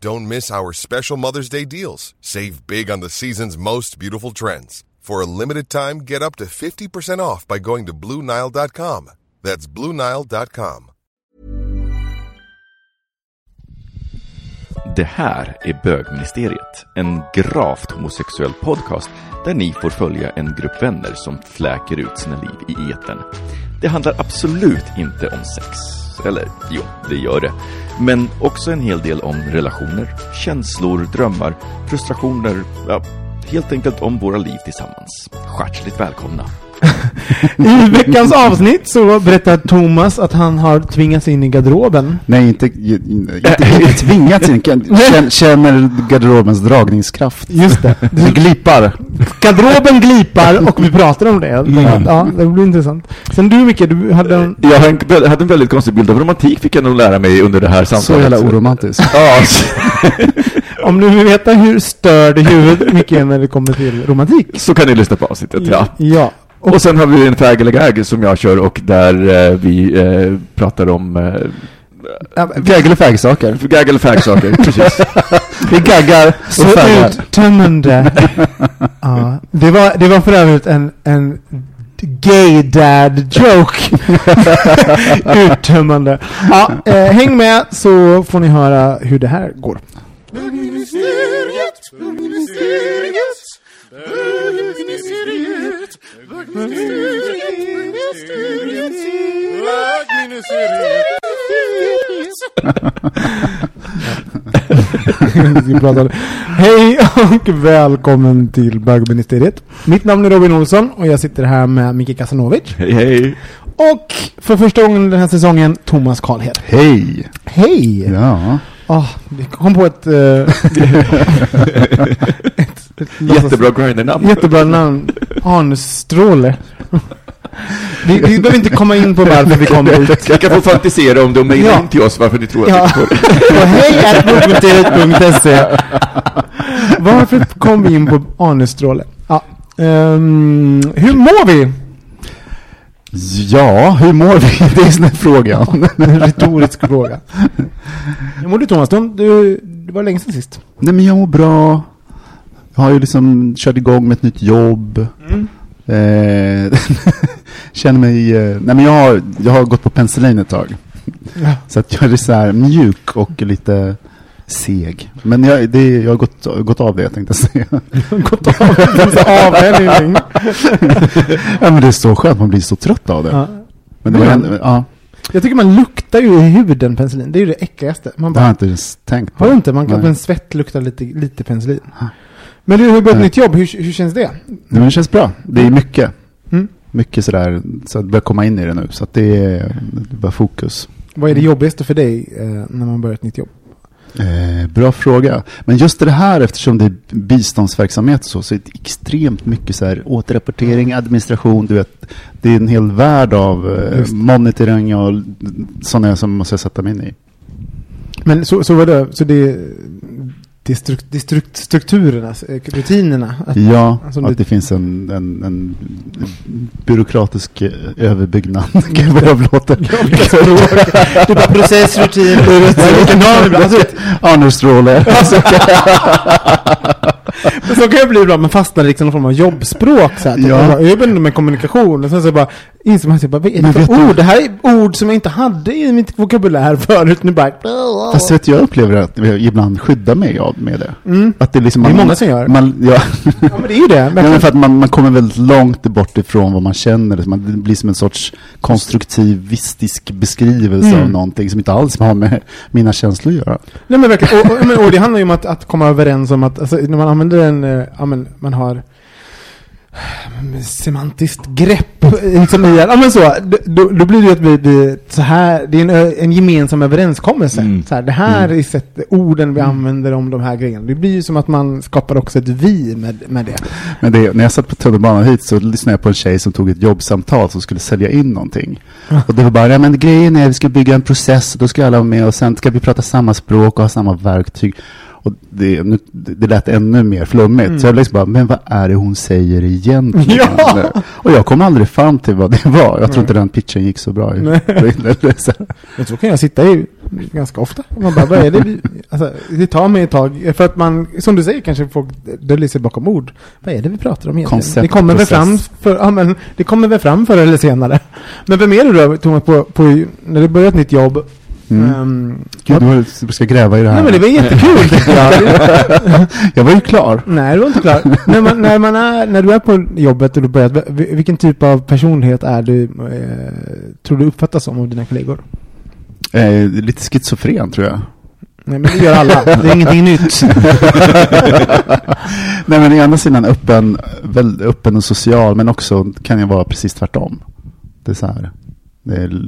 Don't miss our special Mother's Day deals. Save big on the season's most beautiful trends. For a limited time, get up to 50% off by going to Bluenile.com. That's Bluenile.com. Det här är Bögministeriet, en gravt homosexuell podcast där ni får följa en grupp vänner som fläker ut sina liv i etern. Det handlar absolut inte om sex. Eller jo, det gör det. Men också en hel del om relationer, känslor, drömmar, frustrationer, ja, helt enkelt om våra liv tillsammans. Hjärtligt välkomna! I veckans avsnitt så berättar Thomas att han har tvingats in i garderoben. Nej, inte, inte, inte tvingats in. Känner, känner garderobens dragningskraft. Just det. Det glipar. Garderoben glipar och vi pratar om det. Mm. Ja, det blir intressant. Sen du Micke, du hade en... Jag har en- hade en väldigt konstig bild av romantik fick jag nog lära mig under det här Så samtalet. jävla oromantiskt. Ja, Om du vill veta hur störd huvudet Micke är när det kommer till romantik. så kan ni lyssna på avsnittet, ja. Ja. Och sen har vi en fag eller gag som jag kör och där eh, vi eh, pratar om eh, Gagg eller fägsaker. gag eller fag-saker, precis. Vi gaggar Så och fägar. uttömmande. ja. det, var, det var för övrigt en, en gay dad joke. uttömmande. Ja, eh, häng med så får ni höra hur det här går. Om det. Hej och välkommen till bögministeriet. Mitt namn är Robin Olsson och jag sitter här med Micke Kasanovic. Hej, hej. Och för första gången den här säsongen, Thomas Karlhed. Hej! Hej! Ja. Ah, vi kom på ett... ett, ett Jättebra grindernamn. Jättebra namn. Arnstråle. vi, vi behöver inte komma in på varför vi kom dit. Ni kan få fantisera om det och mejla Ja. in till oss varför ni tror att Ja. vi får På hej.bokministeriet.se Varför kom vi in på Arnestråle? Ja. ehm, hur mår vi? Ja, hur mår vi? Det är den frågan. En retorisk fråga. Hur mår du Thomas? Du, du, det var länge sedan sist. Nej men jag mår bra. Har ju liksom kört igång med ett nytt jobb. Mm. Eh, känner mig... Eh, nej men jag har, jag har gått på penicillin ett tag. Ja. Så att jag är så här mjuk och lite seg. Men jag, det, jag har gått, gått av det tänkte jag säga. Gått av. Avvänjning. ja men det är så skönt, man blir så trött av det. Ja. Men det var Men- en, ja, Jag tycker man luktar ju i huden penicillin. Det är ju det äckligaste. Man det har bara, jag inte ens tänkt på. har du inte? Man kan, Nej. en svett luktar lite, lite penicillin. Men du har börjat ett Nej. nytt jobb. Hur, hur känns det? Nej, men det känns bra. Det är mycket. Mm. Mycket sådär, så att börja komma in i det nu. Så att det är, det är bara fokus. Vad är det jobbigaste för dig eh, när man börjar ett nytt jobb? Eh, bra fråga. Men just det här, eftersom det är biståndsverksamhet och så, så är det extremt mycket så här, återrapportering, administration, du vet. Det är en hel värld av eh, monitoring och sådana som måste jag sätta mig in i. Men så, så var det, så det, det, är struk, det är struk, strukturerna, eh, rutinerna. Att, Ja, Alltså, att det- det finns en, en, en byråkratisk eh, överbyggnad. Gud vad jag låter. det är bara process, rutin, vilken dag det blir. Arnestråle. Men så kan jag bli ibland, man fastnar liksom i någon form av jobbspråk så här. Ja. Jag, bara, jag med kommunikation, och sen så bara inser man bara, vad är Men det för vet du- ord? Det här är ord som jag inte hade i mitt vokabulär förut. Nu bara... Fast vet jag upplever att jag ibland skyddar mig av med det. Mm. Att det, är liksom, Det är man, många som gör. Man, ja, Ja men det är ju det. ja, Men men för att man, man kommer väldigt långt bort ifrån vad man känner. Man, det blir som en sorts konstruktivistisk beskrivelse Mm. av någonting som inte alls har med mina känslor att göra. Nej men verkligen, och, och, men, och det handlar ju om att, att komma överens om att, alltså, när man använder en, eh, ja men man har eh, semantiskt grepp liksom i, ja men så, då, då blir det att vi, vi så här, det är en, en gemensam överenskommelse. Mm. Så här, det här Mm. är sätt, orden vi använder om de här grejerna. Det blir ju som att man skapar också ett vi med, med det. Men det, när jag satt på tunnelbanan hit så lyssnade jag på en tjej som tog ett jobbsamtal som skulle sälja in någonting. Och det var bara, ja men grejen är att vi ska bygga en process och då ska alla vara med och sen ska vi prata samma språk och ha samma verktyg. Och det, nu, det lät ännu mer flummigt. Mm. Så jag liksom bara, men vad är det hon säger egentligen? Ja! Och jag kom aldrig fram till vad det var. Jag tror Nej. inte den pitchen gick så bra. Nej. Men så kan jag sitta i ganska ofta. Man bara, vad är det vi... Alltså, det tar mig ett tag. För att man, som du säger, kanske folk döljer sig bakom ord. Vad är det vi pratar om egentligen? Koncept, det kommer väl fram för, ja, men det kommer väl fram förr eller senare. Men vem är du då, Thomas, på, på, när du börjar ett nytt jobb? Mm. Ehm, Gud, du du ska gräva i det här. nej men det var jättekul jag. Var ju klar. Nej, du var inte klar. när, man, när, man är, när du är på jobbet och du börjat, vil- vilken typ av personlighet är du, eh, tror du uppfattas som av dina kollegor? Eh, lite schizofren tror jag. Nej, men det gör alla. Det är ingenting nytt. Nej men i andra sidan öppen, väl, öppen och social men också kan jag vara precis tvärtom. Det är så här. Är,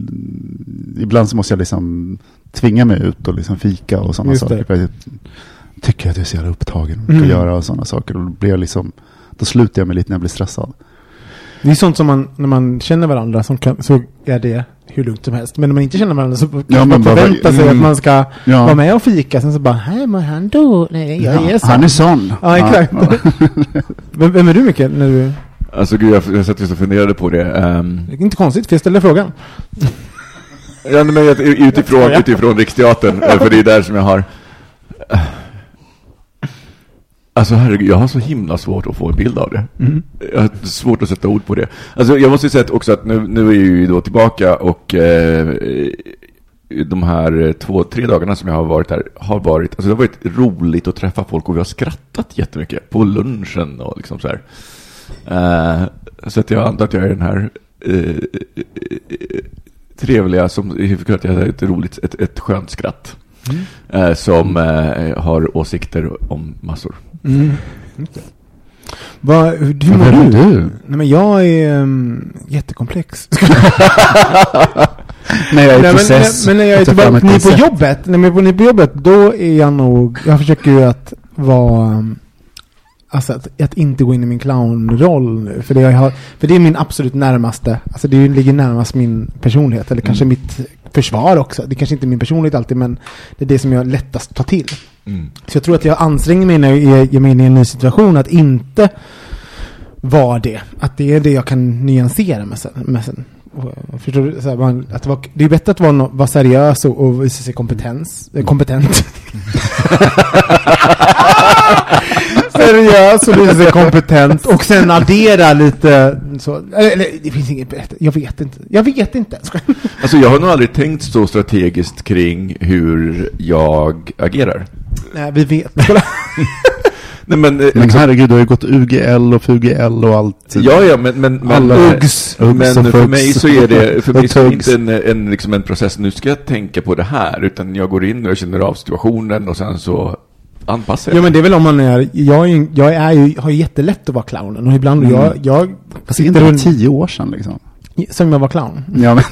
ibland så måste jag liksom tvinga mig ut och liksom fika och sådana saker. För jag tycker att jag är så jävla upptagen och Mm. att göra och sådana saker. Och då blir jag liksom, då slutar jag mig lite när jag blir stressad. Det är sånt som man, när man känner varandra som kan, så är det hur lugnt som helst. Men när man inte känner varandra så kan Ja, man men bara- förvänta sig mm. att man ska Ja. vara med och fika. Sen så bara, hej men han då? Nej, jag är Ja, så. han är sån. Ja, exakt. vem, vem är du Mikael? När du, Alltså gud, jag, jag satt just och funderade på det. ehm, det är inte konstigt, för jag ställde frågan. Ja, men utifrån, utifrån Riksteatern, eh, för det är där som jag har... Alltså herregud, jag har så himla svårt att få en bild av det. Jag har svårt att sätta ord på det. Alltså jag måste säga också att nu, nu är ju då tillbaka och eh, de här två, tre dagarna som jag har varit här har varit, alltså det har varit roligt att träffa folk och vi har skrattat jättemycket på lunchen och liksom så här. Eh, så att jag antar att jag är den här eh, trevliga som för att jag har ett roligt, ett, ett skönt skratt. Eh, som har åsikter om massor. Mm. Vad, hur hur mår du? du? Nej men jag är um, jättekomplex. Nej, jag är i Nej, men, process. men när jag är tillbaka, ni på jobbet, när jag är på, ni på jobbet, då är jag nog, jag försöker ju att vara, um, alltså att, att inte gå in i min clownroll nu. För det, jag har, för det är min absolut närmaste, alltså det ligger närmast min personlighet, eller kanske Mm. mitt försvar också. Det kanske inte är min personlighet alltid, men det är det som jag lättast tar till. Mm. Så jag tror att jag anstränger mig när jag ger mig in i en ny situation att inte vara det. Att det är det jag kan nyansera med sen. Med sen. Förstår du? Här, man, att vara, det är bättre att vara, no, vara seriös och, och visa sig kompetens, kompetent. seriös och sig kompetent och sen addera lite så. Eller, eller det finns inget bättre. Jag vet inte. Jag vet inte. Alltså jag har nog aldrig tänkt så strategiskt kring hur jag agerar. Nej, vi vet. Nej men, eh, Men liksom, herregud, du har ju gått UGL och FUGL och allt. ja, ja, men, men, men, Alla Uggs, men för Fugs. mig så är det, för mig så är det inte en, en, liksom en process, nu ska jag tänka på det här, utan jag går in och jag känner av situationen och sen så anpassar jag. Ja men det är väl om man är, jag är, ju- jag är ju, har ju jättelätt att vara clownen och ibland Mm. jag, jag Fast det är sitter inte runt, tio år sedan liksom. som jag var clown. Ja, men,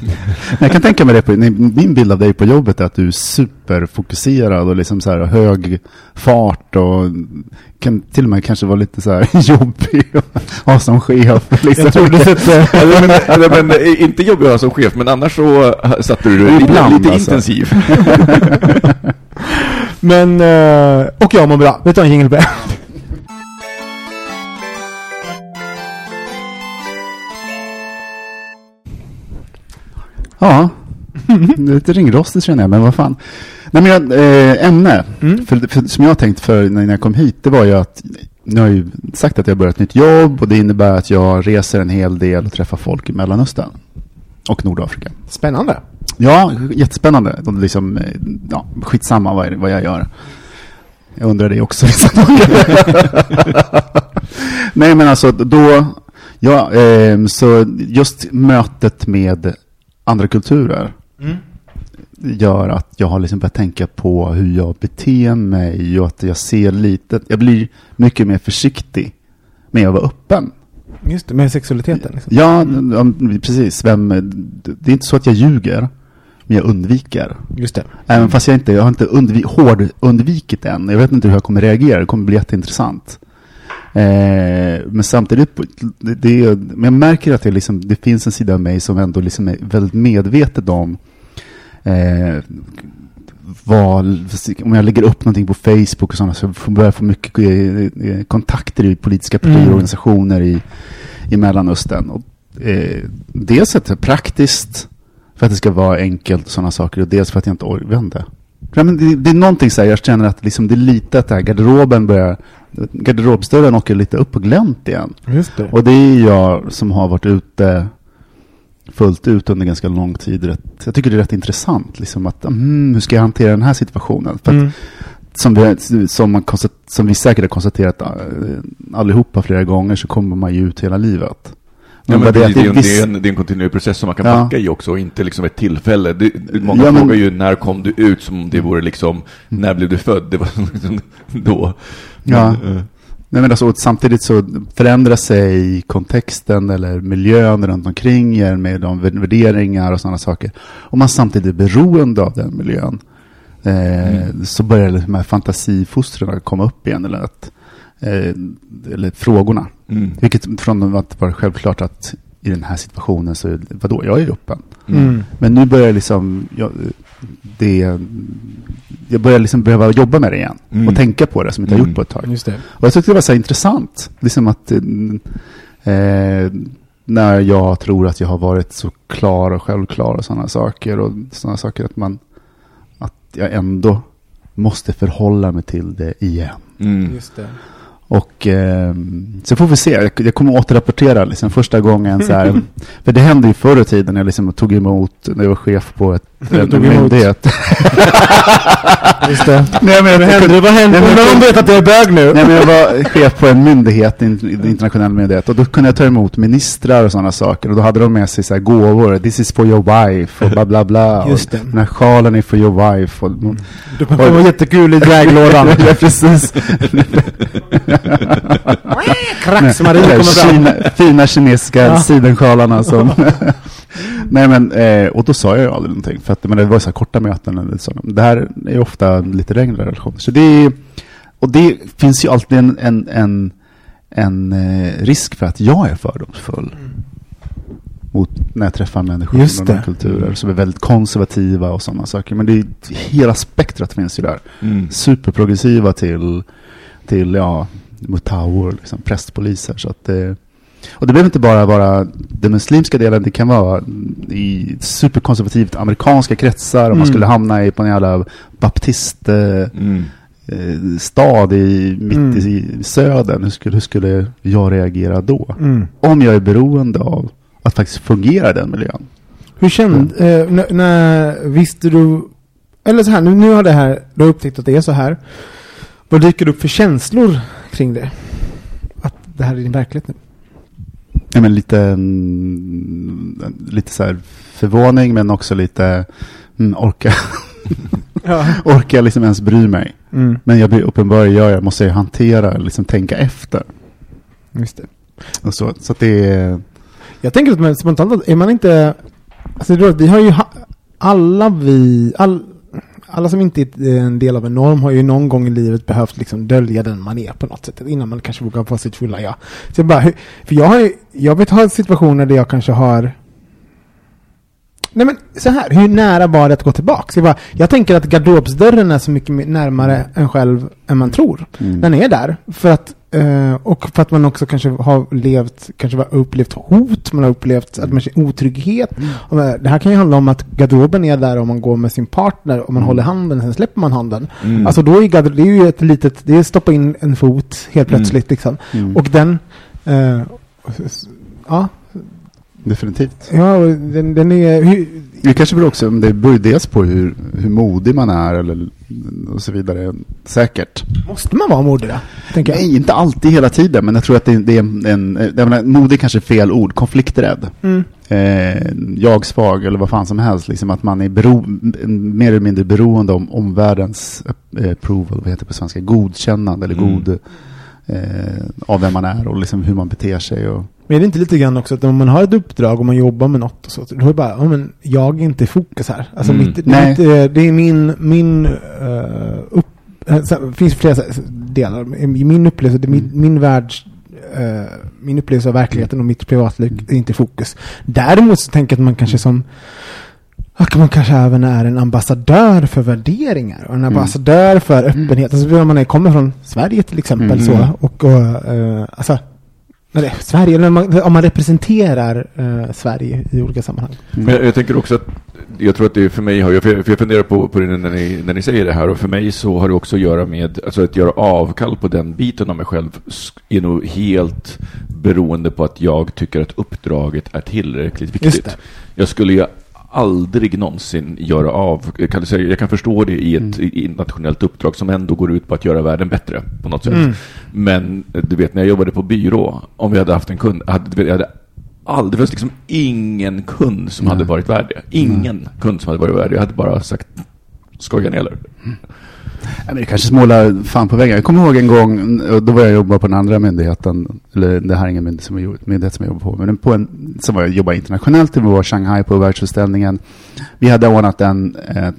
jag kan tänka mig det på, min bild av dig på jobbet är att du är superfokuserad och liksom så här hög fart och kan till och med kanske vara lite så här jobbig att ha som chef. Liksom. Jag tror du sätter, Eller, men, eller, men, eh, inte jobbig att ha som chef, men annars så eh, satte du det lite, lite alltså. intensiv. Men, eh, och jag mår bra. Vet du vad en jingel på? Ja, det är lite ringrostigt känner jag, men vad fan. Nej, men jag, eh, ämne, Mm. för, för, som jag tänkt för när jag kom hit, det var ju att jag har ju sagt att jag börjat ett nytt jobb och det innebär att jag reser en hel del och träffar folk i Mellanöstern och Nordafrika. Spännande. Ja, jättespännande. Och liksom, eh, ja, skitsamma vad, vad jag gör. Jag undrar det också. Nej, men alltså då, ja, eh, så just mötet med andra kulturer Mm. gör att jag har liksom börjat tänka på hur jag beter mig och att jag ser lite, jag blir mycket mer försiktig med att vara öppen. Just det, med sexualiteten. Liksom. Ja, ja, precis. Vem, det är inte så att jag ljuger, men jag undviker. Just det. Även fast jag inte, jag har inte undvi, hård undvikit än. Jag vet inte hur jag kommer reagera. Det kommer bli jätteintressant. Eh, men samtidigt, det, det, men jag märker att det, liksom, det finns en sida av mig som ändå liksom är väldigt medvetet om eh, vad, om jag lägger upp någonting på Facebook och sådana så börjar jag få mycket eh, eh, kontakter i politiska partier och Mm. organisationer i, i Mellanöstern. Och, eh, dels att det är praktiskt för att det ska vara enkelt och sådana saker och dels för att jag inte orkar. Ja, men det, det är någonting så här, jag känner att liksom det är lite att det här garderoben börjar, garderobsdörren åker lite upp på glänt igen. Det. Och det är jag som har varit ute fullt ut under ganska lång tid. Jag tycker det är rätt intressant. Liksom att, mm, hur ska jag hantera den här situationen? För Mm. som, vi, som, man konstat, som vi säkert har konstaterat äh, allihopa flera gånger så kommer man ju ut hela livet. Ja, men det, det, är en, viss- det, är en, det är en kontinuerlig process som man kan Ja. backa i också, och inte liksom ett tillfälle. Det, många Ja, men- frågar ju när kom du ut som om det vore liksom, när blev du född? Det var liksom då. Ja. Men, eh, Nej, men alltså, samtidigt så förändrar sig kontexten eller miljön runt omkring er med de vär- värderingar och sådana saker. Om man samtidigt är beroende av den miljön eh, så börjar de här fantasifostren komma upp igen. Eller, att, eh, eller frågorna. mm. Vilket från att det var självklart att i den här situationen så, vadå, jag är ju öppen. Mm. Men nu börjar jag liksom, jag, det, jag börjar liksom behöva jobba med det igen. Mm. Och tänka på det som jag inte har Mm. gjort på ett tag. Just det. Och jag tyckte det var så här intressant. Liksom att eh, när jag tror att jag har varit så klar och självklar och sådana saker. Och sådana saker att man, att jag ändå måste förhålla mig till det igen. Mm. Just det. Och eh, så får vi se. Jag, kommer återrapportera liksom första gången så här. för det hände ju förr i tiden jag liksom tog emot, när jag var chef på ett, en Tog emot. myndighet. Just det. Nej, men Vad händer? Vad händer? Nej, men- de vet att jag är bög nu? Nej, men jag var chef på en myndighet, en internationell myndighet, och då kunde jag ta emot ministrar och sådana saker. Och då hade de med sig så här gåvor. This is for your wife och bla bla bla. Just det. Och den här sjalen är for your wife. Och, Det kommer vara jättekul i väglådan. ja, precis. Krax-Marie kommer fram. Kina, fina kinesiska Ja. sidensjalarna som... Nej men, eh, och då sa jag ju aldrig någonting. För att men det var så här korta möten eller så. Det här är ju ofta lite längre relationer. Så det och det finns ju alltid en, en, en, en eh, risk för att jag är fördomsfull. Mot när jag träffar människor Just från andra kulturer som är väldigt konservativa och sådana saker. Men det är, hela spektrat finns ju där Mm. superprogressiva till, till ja, mutawor, liksom, prästpoliser. Så att det, och det behöver inte bara vara den muslimska delen, det kan vara i superkonservativt amerikanska kretsar, om man Mm. skulle hamna i på en jävla baptiststad Mm. eh, stad i, mitt Mm. i södern, hur skulle, hur skulle jag reagera då? Mm. Om jag är beroende av att faktiskt fungera i den miljön. Hur kände, eh, när, när visste du, eller så här, nu, nu har det här, du har upptäckt att det är så här. Vad dyker upp för känslor kring det? Att det här är din verklighet nu? Ja, men lite, mm, lite så förvåning men också lite mm, orka, Ja. orkar jag liksom ens bry mig? Mm, Men jag blir uppenbarligen gör jag, måste jag hantera, liksom tänka efter. just det. Och så, så att det är, Jag tänker att man spontant, är man inte, alltså vi har ju, alla vi, all, alla som inte är en del av en norm har ju någon gång i livet behövt liksom dölja den man är på något sätt. Innan man kanske vågar vara sitt fulla jag. Så jag bara, för jag har jag vet ha situationer där jag kanske har Nej men så här, hur nära var det att gå tillbaka? Jag, bara, jag tänker att garderobsdörren är så mycket närmare en själv än man tror. mm, Den är där. För att Eh, och för att man också kanske har levt, kanske har upplevt hot, man har upplevt att man känner otrygghet. Och det här kan ju handla om att garderoben är där om man går med sin partner och man håller handen, sen släpper man handen. Mm. Alltså då är garderoben, det är ju ett litet, det är stoppa in en fot helt plötsligt liksom. Mm. Och den, eh, ja, Definitivt. ja och den, den är, hur, Det kanske beror också, det beror dels på hur, hur modig man är eller och så vidare. Säkert. måste man vara modig då? Tänker jag. Nej, inte alltid hela tiden, men jag tror att det, det är en, en jag menar, modig kanske är fel ord, konflikträdd. Mm. Eh, jag svag eller vad fan som helst, liksom att man är bero, mer eller mindre beroende om omvärldens eh, approval, vad heter det på svenska, godkännande eller Mm. god eh, av vem man är och liksom hur man beter sig. Och, Men är det inte lite grann också att om man har ett uppdrag och man jobbar med något och så, då är det bara, ja men jag är inte i fokus här. Alltså Mm. mitt, det, Nej. är inte- det är min, min uh, upp, eh, det finns flera delar. I min upplevelse, det min, min värld, eh, min upplevelse av verkligheten och mitt privatliv är inte i fokus. Däremot så tänker jag att man kanske som att man kanske även är en ambassadör för värderingar och en ambassadör för öppenhet. Alltså när man är, kommer från Sverige till exempel Mm. så och, och eh, alltså Är Sverige, eller man, om man representerar eh, Sverige i olika sammanhang. Men jag, jag tänker också att jag tror att det för mig har, jag, för jag funderar på, på det när ni, när ni säger det här och för mig så har det också att göra med, alltså att göra avkall på den biten av mig själv är nog helt beroende på att jag tycker att uppdraget är tillräckligt Just viktigt. det. Jag skulle ju aldrig någonsin göra av, kan du säga, jag kan förstå det i ett i internationellt uppdrag som ändå går ut på att göra världen bättre på något sätt. Mm. Men du vet när jag jobbade på byrå, om vi hade haft en kund, hade, jag hade aldrig, det fanns liksom ingen kund som Nej. hade varit värd det. Ingen kund som hade varit värd det. Jag hade bara sagt, skojar ni eller? Nej, men det kanske smålar fan på väggen. Jag kommer ihåg en gång, och då var jag jobba på den andra myndigheten, eller det här är ingen myndighet som jag, myndighet som jag jobbar på, men på en, som var jag jobbade internationellt, det var Shanghai på världsutställningen. Vi hade ordnat en,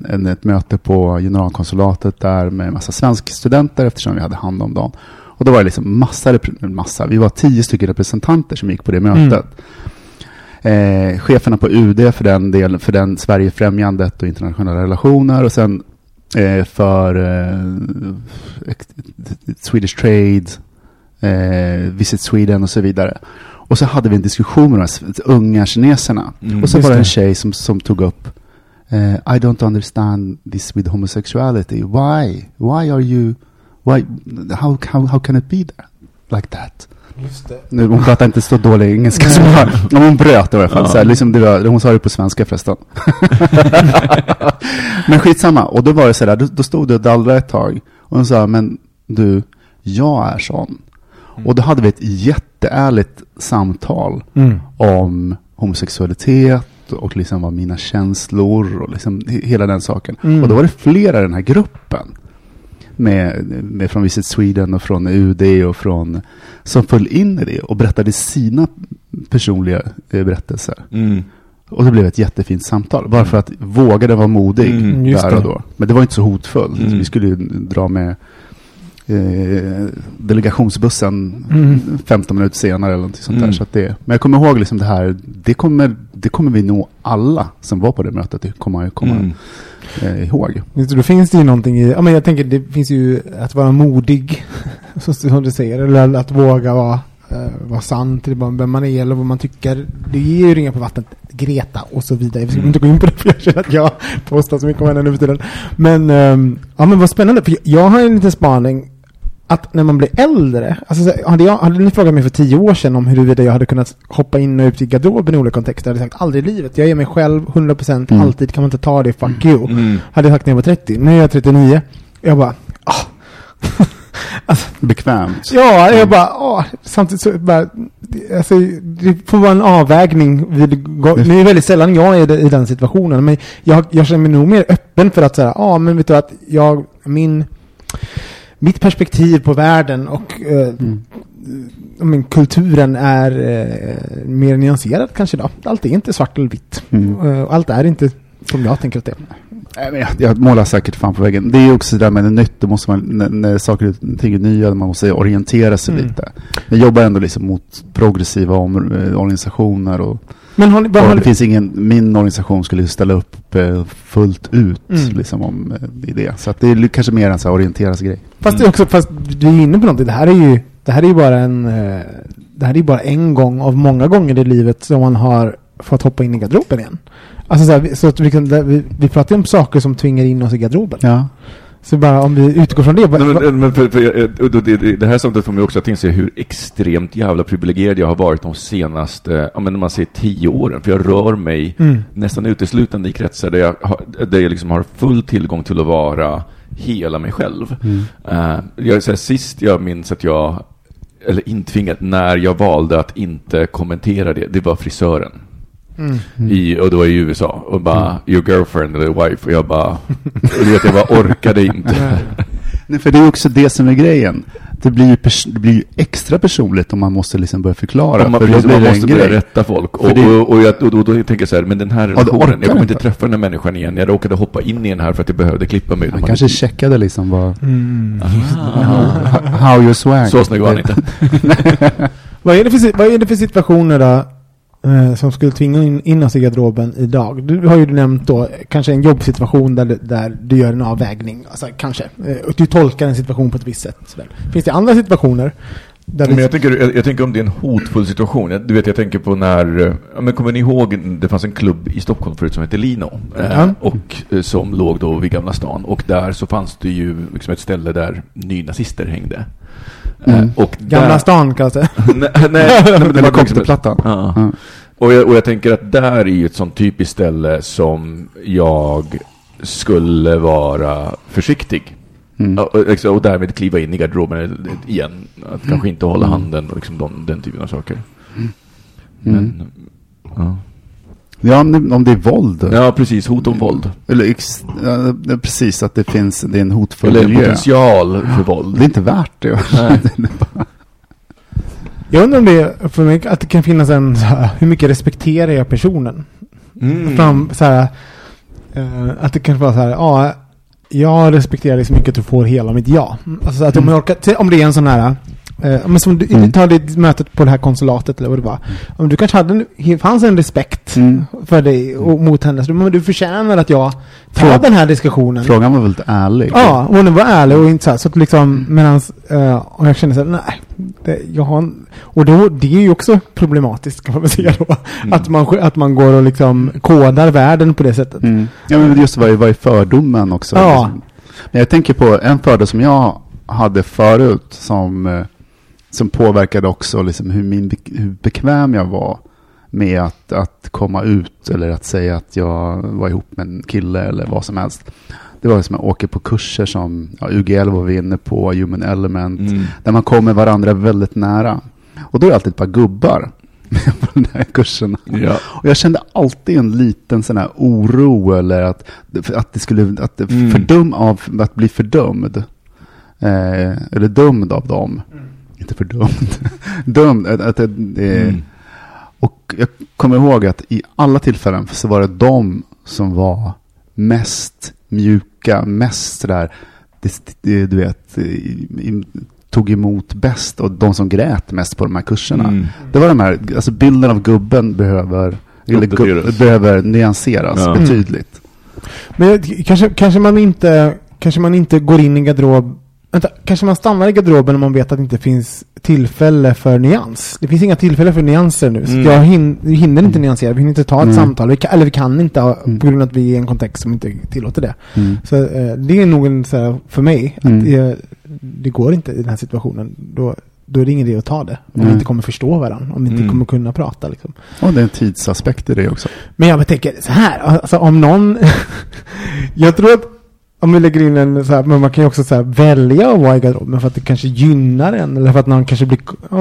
en, ett möte på generalkonsulatet där med en massa svenskstudenter eftersom vi hade hand om dem. Och då var det liksom massa, massa, vi var tio stycken representanter som gick på det mötet. Eh, cheferna på UD för den, del, för den Sverigefrämjandet och internationella relationer och sen för eh, Swedish Trade, eh, Visit Sweden och så vidare. Och så hade vi en diskussion med de här unga kineserna. Mm. och så var det en tjej som, som tog upp eh, I don't understand this with homosexuality. Why? Why are you... Why, how, how, how can it be there? Like that? Just det. Nu, hon pratar inte så dålig engelska som jag. Hon bröt i alla fall. Ja. Så här, liksom det var, hon sa det på svenska förresten. men skitsamma. Och då var det så där, då, då stod det och dallrade ett tag. Och hon sa, men du, jag är sån. Och då hade vi ett jätteärligt samtal Mm. om homosexualitet och liksom vad mina känslor och liksom he- hela den saken. Mm. Och då var det flera i den här gruppen med, med från Visit Sweden och från UD och från som föll in i det och berättade sina personliga eh, berättelser. Mm. Och det blev ett jättefint samtal. Bara för att vågade vara modig Mm, just där och då. Men det var inte så hotfullt. Mm. Vi skulle ju dra med eh, delegationsbussen Mm. 15 minuter senare eller något sånt där. Mm. Så att det, men jag kommer ihåg liksom det här, det kommer, det kommer vi nog alla som var på det mötet det kommer komma Mm. Eh, ihåg. Då finns det ju någonting i, ja men jag tänker det finns ju att vara modig, som du säger, eller att våga vara, eh, vara sann till vem man är eller vad man tycker. Det ger ju ringar på vattnet, Greta och så vidare. Vi ska Mm. inte gå in på det för jag känner att jag postar så mycket om henne nu för tiden. Men, ehm, ja men vad spännande, för jag- jag har en liten spaning att när man blir äldre, alltså så- hade, jag, hade ni frågat mig för tio år sedan om huruvida jag hade kunnat hoppa in och ut i garderoben i olika kontexter, hade jag sagt aldrig i livet. Jag är mig själv 100% Mm. alltid, kan man inte ta det, fuck you. Mm. Hade jag sagt när jag var 30. Nu är jag 39. Jag bara, ah. Bekvämt. Ja, jag bara, ah. Samtidigt så bara, alltså, det får vara en avvägning. Vid, nu är det väldigt sällan jag är i den situationen. Men jag, jag känner mig nog mer öppen för att säga, ja ah, men vet du att jag, min, mitt perspektiv på världen och eh, Mm. men, kulturen är eh, mer nyanserad kanske då. Allt är inte svart eller vitt. Mm. Eh, allt är inte som jag tänker att det är. Jag, jag målar säkert fan på väggen. Det är också det där med nytt, då måste man, när, när saker och ting är nya, man måste orientera sig Mm. lite. Jag jobbar ändå liksom mot progressiva om, eh, organisationer och, Men har ni, vad har det finns ingen, min organisation skulle ställa upp eh, fullt ut Mm. liksom om eh, det. Så att det är kanske mer en så här orienteras grej. Fast är också, fast du är inne på någonting. Det här är ju Det här är bara en, eh, det här är bara en gång av många gånger i livet som man har fått hoppa in i garderoben igen. Alltså så, här, så att vi, kan, vi, vi pratar ju om saker som tvingar in oss i garderoben. Ja. Så bara om vi utgår från det. Nej, men, men för, för, och det, det, här samtalet får mig också att inse hur extremt jävla privilegierad jag har varit de senaste, ja men man säger tio åren. För jag rör mig Mm. nästan uteslutande i kretsar där jag, där jag liksom har full tillgång till att vara hela mig själv. Eh, jag, så här, sist jag minns att jag, eller intvingat, när jag valde att inte kommentera det, det var frisören. Mm. I, och då i USA. Och bara, your girlfriend eller wife. Och jag bara, och du vet, jag bara orkade inte. Nej, för det är också det som är grejen. Det blir ju, pers- det blir ju extra personligt om man måste liksom börja förklara. Om man, för precis, blir man det måste börja grej. rätta folk. Och, det- och, och, jag, och, då, då tänker jag så här, men den här du relationen, jag kommer inte träffa den här människan igen. Jag råkade hoppa in i den här för att jag behövde klippa mig. Han kanske checkade liksom vad, Mm. how you swag. Så snygg var han inte. Vad, är det för, vad är det för situationer då eh, som skulle tvinga in, in oss i garderoben idag? Du har ju nämnt då kanske en jobbsituation där, där du gör en avvägning. Alltså kanske. Eh, och du tolkar en situation på ett visst sätt. Finns det andra situationer? Men du, jag tänker, jag, jag tänker om det är en hotfull situation. Jag, du vet, jag tänker på när, eh, ja, men kommer ni ihåg, det fanns en klubb i Stockholm förut som hette Lino. Eh. Och eh, som låg då vid Gamla stan. Och där så fanns det ju liksom ett ställe där nynazister hängde. Eh, Mm. Och Gamla där, stan kallas det. nej, nej, nej, men det var Tomteplattan. Ja. Ja. Och, jag, och jag tänker att där är ju ett sånt typiskt ställe som jag skulle vara försiktig. Mm. Och, och, liksom, och därmed kliva in i garderoben igen. Att kanske inte hålla handen och liksom de, den typen av saker. Mm. Men, ja. Ja, om det är våld. ja, precis. Hot om våld. Eller ex, ja, precis, att det finns, det är en hotfull Eller miljö. potential för våld. Det är inte värt det. Nej. Jag undrar om det är för mig att det kan finnas en här, hur mycket respekterar jag personen? Mm. Fram, så här, eh, att det kan vara så här, ja, jag respekterar dig så mycket att du får hela mitt ja. Alltså att om, jag orkar, om det är en sån här, eh, men som du, Mm. ta det mötet på det här konsulatet eller vad det var. Om du kanske hade, en, fanns en respekt Mm. för dig och mot henne, så men du förtjänar att jag tar Fråga- den här diskussionen. Frågan var väldigt ärlig. Ja, och hon var ärlig och inte så här, så att liksom, medans, eh, och jag kände så här, nej, det, jag har en, och då, det är ju också problematiskt kan man väl säga då. Mm. Att, man, att man går och liksom kodar världen på det sättet. Mm. Ja, men just vad är, vad är fördomen också? Ja. Liksom. Men jag tänker på en fördom som jag hade förut som, eh, som påverkade också liksom hur, min, hur bekväm jag var med att, att komma ut eller att säga att jag var ihop med en kille eller vad som helst. Det var som att jag åker på kurser som ja, UGL var vi inne på, Human Element, Mm. där man kommer varandra väldigt nära. Och då är det alltid ett par gubbar med på den här kursen. Ja. Och jag kände alltid en liten sån här oro eller att, att det skulle, att Mm. fördum av, att bli fördömd. Eh, eller dömd av dem. Inte fördömd. dömd. Att, att, det- eh, Mm. Och jag kommer ihåg att i alla tillfällen så var det de som var mest mjuka, mest sådär, det- det- du vet, i- tog emot bäst och de som grät mest på de här kurserna. Mm. Det var de här, alltså bilden av gubben behöver, eller Uppdateras. behöver nyanseras Ja. betydligt. Men jag- kanske, kanske, man inte, kanske man inte går in i garderob... Vänta, kanske man stannar i garderoben om man vet att det inte finns tillfälle för nyans. Det finns inga tillfällen för nyanser nu. Så Mm. jag hin, hinner inte nyansera, vi hinner inte ta ett Mm. samtal. Vi kan, eller vi kan inte Mm. på grund av att vi är i en kontext som inte tillåter det. Mm. Så eh, det är nog en så här, för mig, att Mm. det, går inte i den här situationen. Då, då är det ingen idé att ta det. Om vi inte kommer förstå varandra. Om vi inte Mm. kommer kunna prata liksom. Och det är en tidsaspekt i det också. Men jag tänker så här, alltså om någon... jag tror att om vi lägger in en så här, men man kan ju också så här, välja att vara i garderoben för att det kanske gynnar en. Eller för att man kanske blir,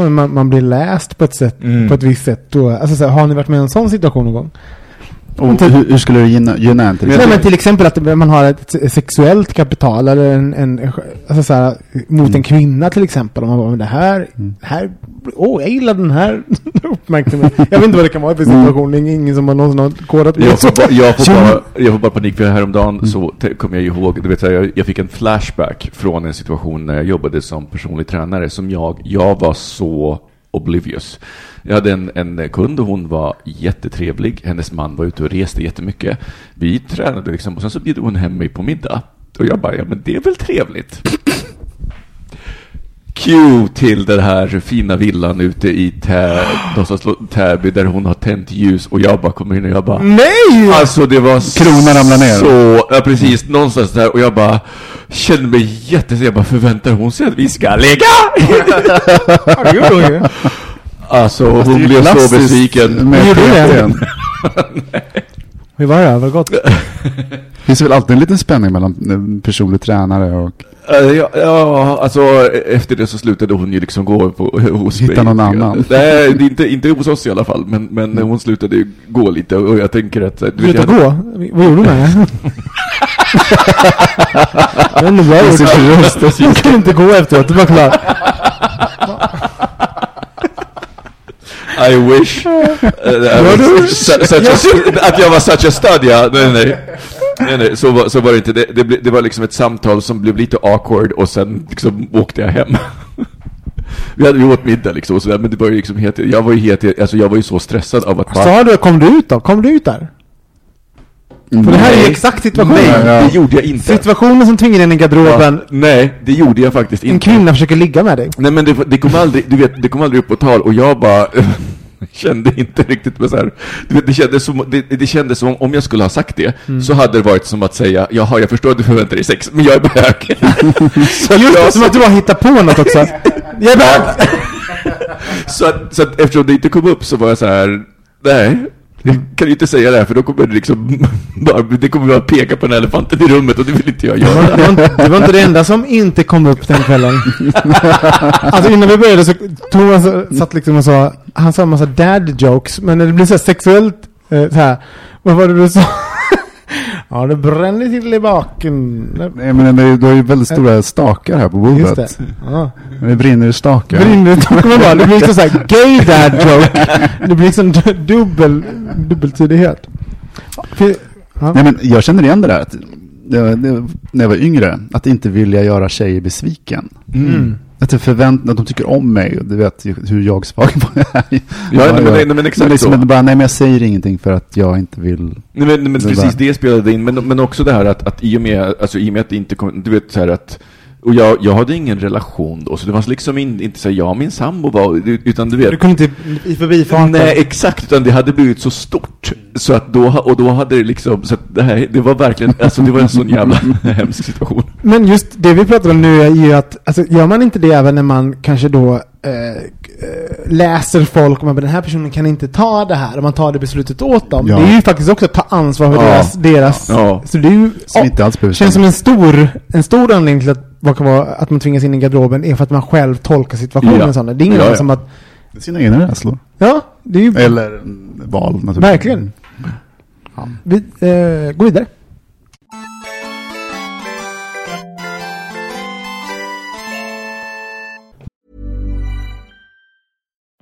man, man blir läst på ett sätt, Mm. på ett visst sätt. Då, alltså så här, har ni varit med i en sån situation någon gång? Och Typ- hur, hur skulle det gynna, gynna en till Men jag Nej exempel? men till exempel att man har ett se- sexuellt kapital eller en, en alltså så här, mot Mm. en kvinna till exempel. Om man bara, men det här, Mm. det här, åh jag gillar den här uppmärksamheten. Jag vet inte vad det kan vara för situation. Det är ingen som har någonsin har kodat på Jag får, bara, jag, får bara, jag får bara panik för häromdagen Mm. så kom jag ihåg, du vet, jag, jag fick en flashback från en situation när jag jobbade som personlig tränare som jag, jag var så oblivious. Jag hade en, en kund och hon var jättetrevlig. Hennes man var ute och reste jättemycket. Vi tränade liksom och sen så bjöd hon hem mig på middag. Och jag bara, ja men det är väl trevligt. Q till den här fina villan ute i Tä, Täby där hon har tänt ljus och jag bara kommer in och jag bara Nej! Alltså det var Kronan ramlar ner. Så, ja precis, någonstans där och jag bara kände mig jätte, jag bara förväntar hon sig att vi ska ligga? Ja, det gjorde hon ju. Alltså Det är hon blev så besviken. med Gjorde du det? PTn. Hur var det? Var det gott? Det finns väl alltid en liten spänning mellan eh, personlig tränare och... Eh, Ja, ja, alltså efter det så slutade hon ju liksom gå på, hos Hitta någon annan. Nej, det är inte, inte hos oss i alla fall, men, men hon slutade ju gå lite och jag tänker att... Du Sluta jag- gå? Vad gjorde du med henne? Det är ändå bra gjort. Hon skulle inte gå efteråt, det var klart. I wish. Uh, such a, att jag var such a stud, ja. Nej, nej. Nej, nej, så var, så var det inte. Det, det, det var liksom ett samtal som blev lite awkward och sen liksom åkte jag hem. Vi hade vi åt middag liksom och sådär, men det var ju liksom helt, jag var ju helt, alltså jag var ju så stressad av att bara... Sa du, kom du ut då? Kom du ut där? För det här är ju exakt situationen. Nej, Ja. det gjorde jag inte. Situationen som tvingar in i garderoben. Nej, det gjorde jag faktiskt En inte. kvinna försöker ligga med dig. Nej men det, det kom aldrig, du vet, det kom aldrig upp på tal och jag bara kände inte riktigt med så här, du vet, det kändes som, det, det kändes som om jag skulle ha sagt det, Mm. så hade det varit som att säga, jaha, jag förstår att du förväntar dig sex, men jag är bög. så Just jag, som att du har hittat på något också. Jag är bög! så, att, så att eftersom det inte kom upp så var jag så här, nej, jag kan ju inte säga det här för då kommer det liksom, bara, det kommer bara peka på den elefanten i rummet och det vill inte jag göra. det, var det var inte det enda som inte kom upp den kvällen. Alltså innan vi började så Thomas satt liksom och sa, han sa en massa dad jokes, men när det blir så här sexuellt, eh, så här, vad var det du sa? Ja, det bränner till i baken. Nej men det du har ju väldigt stora stakar här på Just bordet. det. Ja. Det brinner i stakar. Brinner, kommer man bara, det blir liksom så här gay dad joke. Det blir liksom du- dubbel, dubbeltydighet. Ja. Nej men jag känner igen det där. Att, det, det, när jag var yngre, att inte vilja göra tjejer besviken. Mm. Att jag förväntar att de tycker om mig och du vet hur jag svag jag är. Ja, nej, men- nej, men exakt liksom så. bara, nej men jag säger ingenting för att jag inte vill. Nej, men, men precis där. det spelade in, men, men också det här att, att i, och med, alltså, i och med att det inte kom, du vet så här att och jag, jag hade ingen relation då, så det var liksom in, inte så jag och min sambo var, utan du vet Du kunde inte i förbifarten. Nej, exakt, utan det hade blivit så stort. Så att då, och då hade det liksom, så att det här, det var verkligen, alltså det var en sån jävla hemsk situation. Men just det vi pratar om nu är ju att, alltså, gör man inte det även när man kanske då eh, läser folk och man bara, den här personen kan inte ta det här och man tar det beslutet åt dem. Ja. Det är ju faktiskt också att ta ansvar för Ja. deras, deras Ja. så det är ju, Som inte alls behöver känns som en stor, en stor anledning till att, vad kan vara, att man tvingas in i garderoben är för att man själv tolkar situationen Ja. sådana. Det är ingen Ja, ja. som att, Sina egna rädslor. ja, det är ju, Eller val naturligtvis. verkligen. Ja. Vi, eh, gå vidare.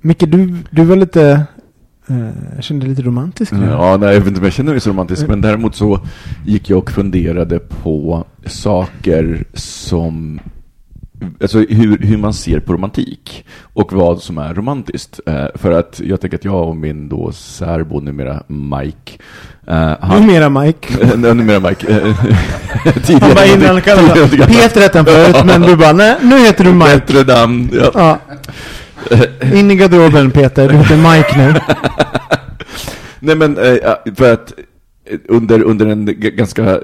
Micke, du, du var lite, eh, jag kände dig lite romantisk nu. Ja, nej, jag vet inte om jag känner mig så romantisk, men däremot så gick jag och funderade på saker som alltså hur, hur man ser på romantik och vad som är romantiskt. Eh, för att jag tänker att jag och min då särbo, numera Mike, eh, han, Numera Mike. Eh, numera Mike. eh, Han tidigare- bara innan kallade tidigare- Peter hette han förut, men du bara nej, nu heter du Mike. Bättre namn. Ja. Ja. In i garderoben Peter, du heter Mike nu. Nej men, eh, för att eh, under, under en ganska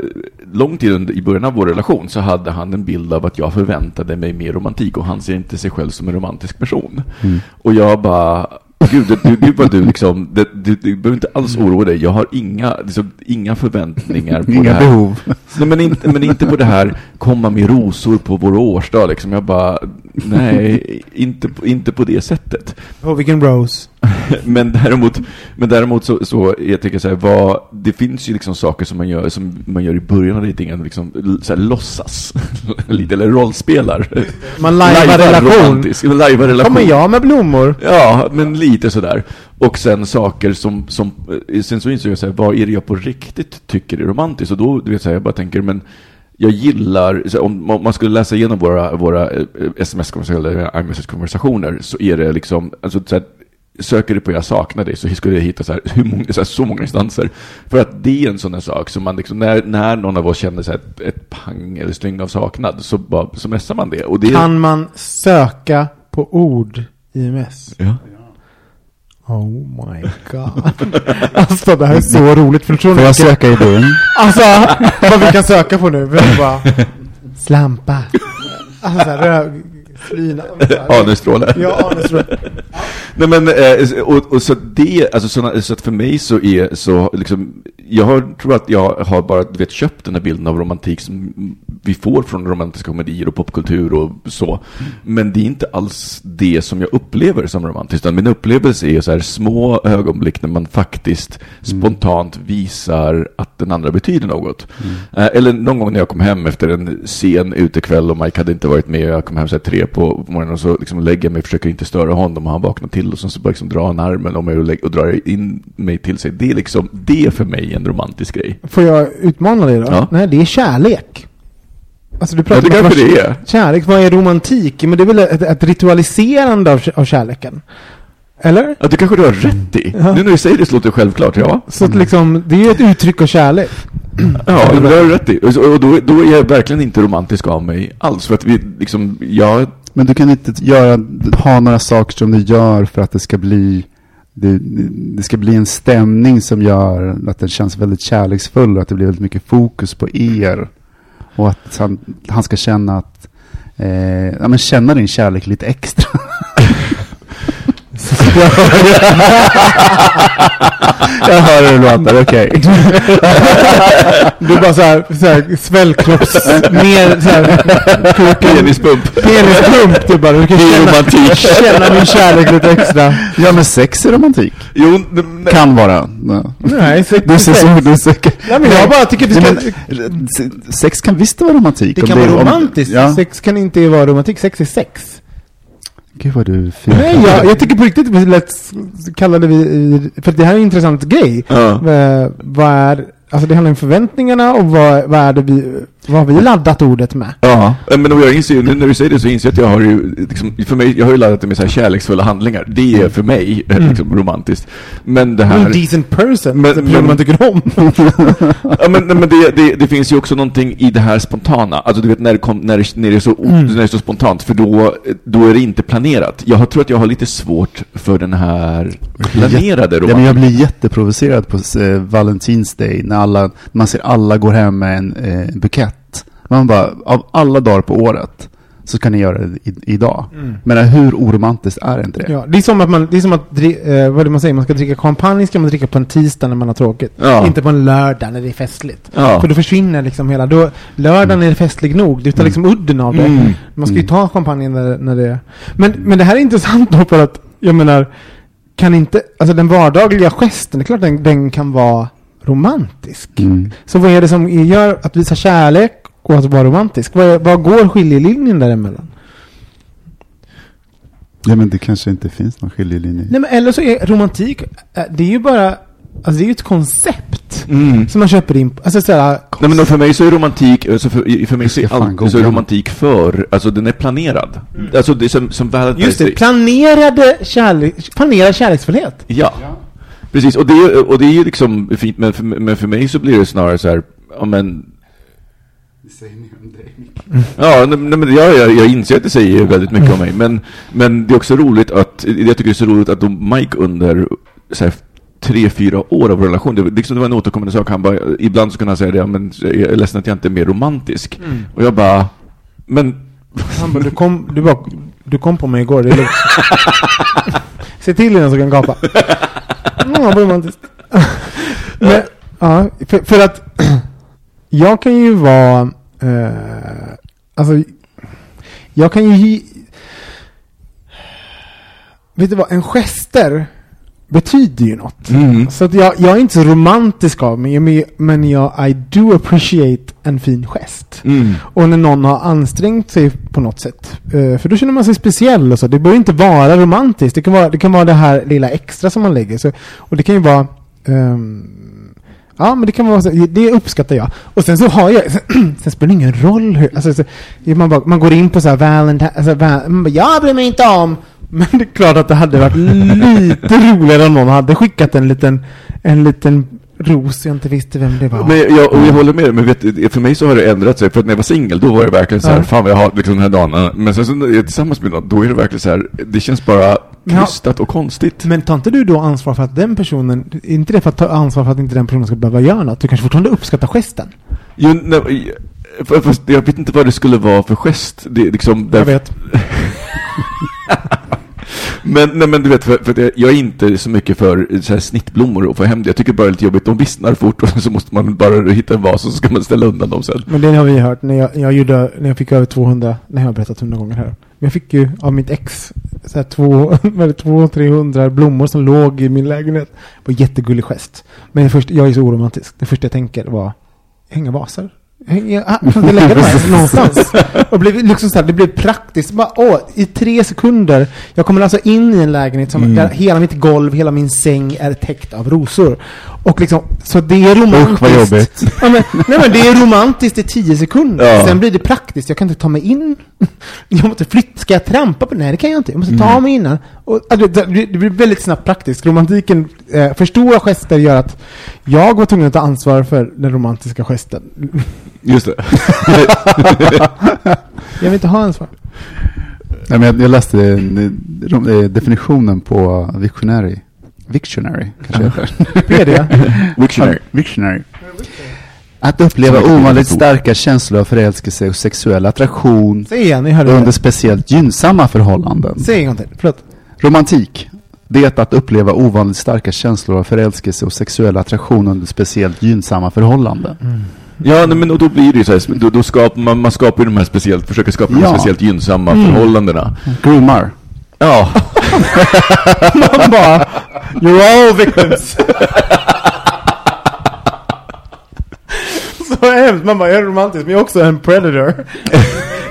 lång tid under, i början av vår relation så hade han en bild av att jag förväntade mig mer romantik och han ser inte sig själv som en romantisk person. Och jag bara, gud, det, det, det är bara du liksom, det, du, du behöver inte alls oroa dig, jag har inga, liksom, inga förväntningar på det Inga här. behov. Nej, men, inte, men inte på det här komma med rosor på vår årsdag liksom. Jag bara, nej, inte, på- inte på det sättet. Oh, vilken Rose. Men däremot, men däremot så, så jag tycker så här, vad, det finns ju liksom saker som man gör, som man gör i början av dejtingen, liksom så här, låtsas, lite, eller rollspelar. Man lajvar relation. lajvar relation. Kommer jag med blommor? Ja, men lite sådär. Och sen saker som, som eh, sen så insåg jag så här, vad är det jag på riktigt tycker är romantiskt? Och då, du vet så här, jag bara tänker, men jag gillar, om, man skulle läsa igenom våra, våra eh, sms-konversationer, eller iMessage-konversationer, så är det liksom, alltså så här, söker du på jag saknar dig så skulle jag hitta så, här, hur många, så, här, så många instanser. För att det är en sån här sak som man liksom, när, när någon av oss känner så här, ett, ett pang eller styng av saknad så, bara, så messar man det. Och det Kan man söka på ord i MS? Ja. Oh my god. alltså det här är så roligt. För Får jag söka i din? Alltså, vad vi kan söka på nu. Vi bara, slampa. Alltså röv, flyna. Anusstrålar. Ja, anusstrålar. Nej men, eh, och, och så det, alltså såna, så att för mig så är så liksom, jag har, tror att jag har bara, du vet, köpt den här bilden av romantik som vi får från romantiska komedier och popkultur och så. Men det är inte alls det som jag upplever som romantiskt, utan min upplevelse är så här små ögonblick när man faktiskt spontant visar att den andra betyder något. Eh, eller någon gång när jag kom hem efter en sen utekväll och Mike hade inte varit med, jag kom hem så här tre på morgonen och så liksom lägger jag mig, försöker inte störa honom och han vaknar till och så bara liksom drar han armen om mig och, lägg- och drar in mig till sig. Det är liksom, det är för mig en romantisk grej. Får jag utmana dig då? Ja. Nej, det är kärlek. Alltså du Ja, pratar det om att kanske det är. Kärlek, vad är romantik? Men det är väl ett, ett ritualiserande av, av kärleken? Eller? Ja, det kanske du har rätt i. Nu när du säger det så låter det självklart, ja. Så att liksom, det är ju ett uttryck av kärlek. Ja, det har du rätt i. Och, då, då är jag verkligen inte romantisk av mig alls. För att vi liksom, jag Men du kan inte göra, ha några saker som du gör för att det ska bli det, det ska bli en stämning som gör att den känns väldigt kärleksfull och att det blir väldigt mycket fokus på er. Och att han, han ska känna att, eh, ja men känna din kärlek lite extra. Jag hör hur det låter, okej. Du bara såhär, såhär svällkropps... mer såhär... Penispump. Penispump, du bara. Du kan Det är känna, romantik. känna min kärlek lite extra. Ja men sex är romantik. Jo, n- Kan vara. Ja. Nej, sex, Du ser sex. så, du ser, Nej, men jag bara tycker det Nej, ska... men, se- sex kan visst vara romantik. Det om kan vara om- romantiskt. Ja. Sex kan inte vara romantik. Sex är sex. Gud vad du fin. Nej, jag, jag tycker på riktigt vi lätt kallade vi... För det här är en intressant grej. Eh, vad är... Alltså det handlar om förväntningarna och vad, vad är det vi... Vad har vi laddat ordet med? Ja, men jag inser nu när du säger det så inser jag att jag har ju, liksom, för mig, jag har ju laddat det med så här kärleksfulla handlingar. Det är för mig eh, liksom, romantiskt. Men det här... En decent person, Men- men, men- man tycker om. Ja, men, men det, det, det finns ju också någonting i det här spontana. Alltså du vet när det, kom, när det, när det, är, så, när det är så spontant, för då, då är det inte planerat. Jag har- tror att jag har lite svårt för den här planerade Ja, men romantiken. jag blir jätteprovocerad på eh, Valentins Day när alla, man ser alla går hem med en eh, bukett. Man bara, av alla dagar på året så kan ni göra det i, idag. Men hur oromantiskt är inte det? Ja, det är som att man, det är som att, eh, vad är det man säger, man ska dricka champagne ska man dricka på en tisdag när man har tråkigt. Ja. Inte på en lördag när det är festligt. Ja. För då försvinner liksom hela, då, lördagen är festlig nog, du tar liksom udden av det. Mm. Man ska ju ta champagnen när, när det men, men det här är intressant då för att, jag menar, kan inte, alltså den vardagliga gesten, det är klart den, den kan vara romantisk. Mm. Så vad är det som gör att visa kärlek och att vara romantisk? Vad, vad går skiljelinjen däremellan? Ja, men det kanske inte finns någon skiljelinje. Nej men eller så är romantik, eh, det är ju bara, alltså det är ju ett koncept. Mm. som man köper in. Alltså såhär, Nej men då för mig så är romantik, alltså för, för mig så är, all, så är romantik för, alltså den är planerad. Alltså det är som, som Valentine's just det, planerade kärlek, planerad kärleksfullhet. Ja. Precis, och det, är- och det är ju liksom fint, men för, men för mig så blir det snarare så här, ja men Ja, nej, men jag, jag, jag inser att det säger väldigt mycket om mig, men, men det är också roligt att, jag tycker det är så roligt att de, Mike under så här, tre, fyra år av relation, det, liksom det var en återkommande sak, han bara, ibland så kunde han säga det, ja, men jag är ledsen att jag inte är mer romantisk. Och jag bara, men Han bara, du kom, du bara, du kom på mig igår, det är lugnt. Se till innan så kan gapa. Mm, vad romantiskt. Men, ja, för, för att jag kan ju vara, eh, alltså, jag kan ju, vet du vad, en gester betyder ju något. Mm. Så att jag, jag är inte så romantisk av mig, men- jag, I do appreciate en fin gest. Mm. Och när någon har ansträngt sig på något sätt. Eh, för då känner man sig speciell och så. Det behöver inte vara romantiskt. Det kan vara det, kan vara det här lilla extra som man lägger. Så, och det kan ju vara... ehm, ja, men det kan vara så, Det uppskattar jag. Och sen så har jag... sen spelar det ingen roll hur... Alltså, så, man, bara, man går in på så här Valentine... Alltså, val, man bara, jag bryr mig inte om... Men det är klart att det hade varit lite roligare om någon hade skickat en liten... En liten ros jag inte visste vem det var. Men jag, och jag håller med dig, men vet, för mig så har det ändrat sig. För att när jag var singel, då var det verkligen så här, Ja. fan vad jag har liksom den här dagen. Men sen så när jag är tillsammans med någon, då är det verkligen så här, det känns bara krystat och konstigt. Men tar inte du då ansvar för att den personen, inte det för att ta ansvar för att inte den personen ska behöva göra något? Du kanske fortfarande uppskattar gesten? Jo, nej, jag vet inte vad det skulle vara för gest. Det liksom, Jag vet. Men, nej, men du vet, för, för jag, är inte så mycket för eh, så här, snittblommor och få hem det. Jag tycker bara det är lite jobbigt. De vissnar fort och så måste man bara hitta en vas och så ska man ställa undan dem sen. Men det har vi hört när jag, jag gjorde, när jag fick över 200, nej jag har berättat hundra gånger här. Men jag fick ju av mitt ex, så här två, vad 200-300 blommor som låg i min lägenhet. Det var en jättegullig gest. Men först, jag är så oromantisk. Det första jag tänker var, hänga vasar. Kan inte lägga dem någonstans? Och blev liksom så här, det blev praktiskt. Bara, åh, I tre sekunder. Jag kommer alltså in i en lägenhet som, Mm. där hela mitt golv, hela min säng är täckt av rosor. Och liksom, så det är romantiskt. Usch, vad jobbigt. Ja, men, nej men det är romantiskt i tio sekunder. Ja. Sen blir det praktiskt. Jag kan inte ta mig in. Jag måste flytta. Ska jag trampa på? Nej, det kan jag inte. Jag måste ta Mm. mig innan. Och, ja, det, blir väldigt snabbt praktiskt. Romantiken, eh, för stora gester gör att jag var tvungen att ta ansvar för den romantiska gesten. Just det. Jag vill inte ha ansvar. Nej, men jag, jag läste eh, eh, definitionen på Victionary. Victionary, kanske heter. Wiktionary. Victionary. Att uppleva ovanligt starka känslor av förälskelse och sexuell attraktion Säg igen, hörde under det. speciellt gynnsamma förhållanden. Säg en gång till. Förlåt. Romantik. Det är att uppleva ovanligt starka känslor av förälskelse och sexuell attraktion under speciellt gynnsamma förhållanden. Ja, nej, men och då blir det ju så här, då, då skapar man, man skapar ju de här speciellt, försöker skapa de här Ja. speciellt gynnsamma förhållandena. Groomar. Ja, Man bara, you're all victims. Så hemskt. Man bara, jag är romantisk, men jag är också en predator.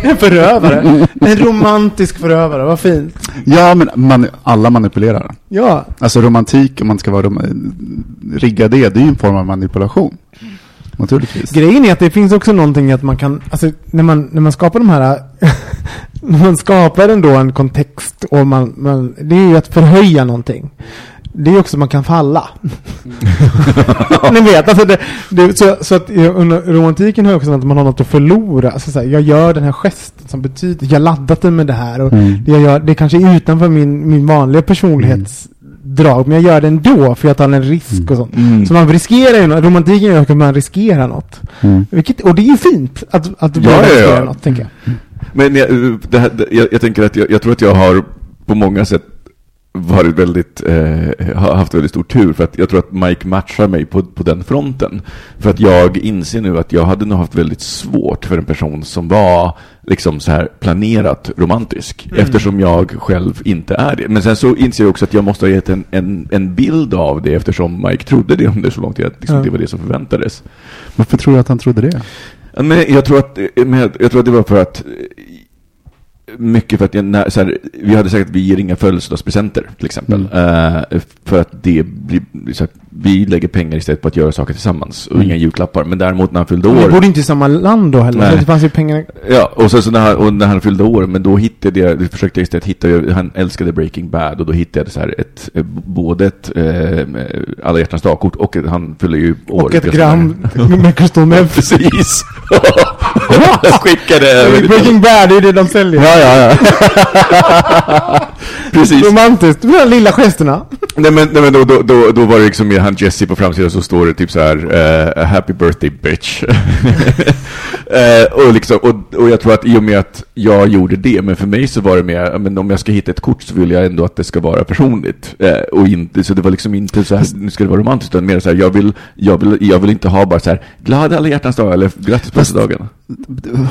En förövare. En romantisk förövare, vad fint. Ja, men man, alla manipulerar. Ja, Alltså romantik, om man ska vara rom- rigga det, det är ju en form av manipulation. Naturligtvis. grejen är att det finns också någonting att man kan, alltså när man, när man skapar de här, när man skapar ändå en kontext och man, man, det är ju att förhöja någonting. Det är också man kan falla. Ni vet, alltså det, det, så, så att romantiken har också att man har något att förlora. Alltså så här, jag gör den här gesten som betyder, jag laddat den med det här. Och Mm. det, jag gör, det kanske är utanför min, min vanliga personlighetsdrag, men jag gör det ändå för jag tar en risk och sånt. Mm. Så man riskerar ju något, romantiken gör att man riskerar något. Mm. Vilket, och det är ju fint att, att Ja, våga ja, ja. riskera något, tänker jag. men jag, det här, det- jag, jag tänker att jag, jag tror att jag har på många sätt varit väldigt, eh, har haft väldigt stor tur för att jag tror att Mike matchar mig på, på den fronten. För att jag inser nu att jag hade nog haft väldigt svårt för en person som var liksom så här planerat romantisk. Eftersom jag själv inte är det. Men sen så inser jag också att jag måste ha gett en, en, en bild av det eftersom Mike trodde det under så lång tid att liksom Ja. det var det som förväntades. Varför tror du att han trodde det? Men jag tror att, men jag, jag tror att det var för att mycket för att jag, när, så här, vi hade sagt att vi ger inga födelsedagspresenter till exempel. Mm. Eh, för att det blir, så att vi lägger pengar istället på att göra saker tillsammans och Mm. inga julklappar. Men däremot när han fyllde år. bodde inte i samma land då heller. Nej. Det fanns ju pengar. Ja, och så, så när, han, och när han fyllde år, men då hittade jag, då försökte jag istället hitta, jag- han älskade Breaking Bad och då hittade jag så här ett, eh, både ett eh, alla hjärtans dagkort och ett, han fyller ju år. Och ett gram med meth. Precis. jag skickade Breaking Bad, det är det de säljer. Ja, ja, ja. Precis. Romantiskt. De här lilla gesterna. Nej men, nej, men då, då, då, då var det liksom med han Jesse på framsidan så står det typ så här eh, Happy birthday bitch. eh, och, liksom, och, och jag tror att i och med att jag gjorde det, men för mig så var det mer, men om jag ska hitta ett kort så vill jag ändå att det ska vara personligt. Eh, och inte, så det var liksom inte så här, nu ska det vara romantiskt, utan mer så här, jag vill, jag vill, jag vill inte ha bara så här, glad alla hjärtans dag eller grattis på födelsedagen.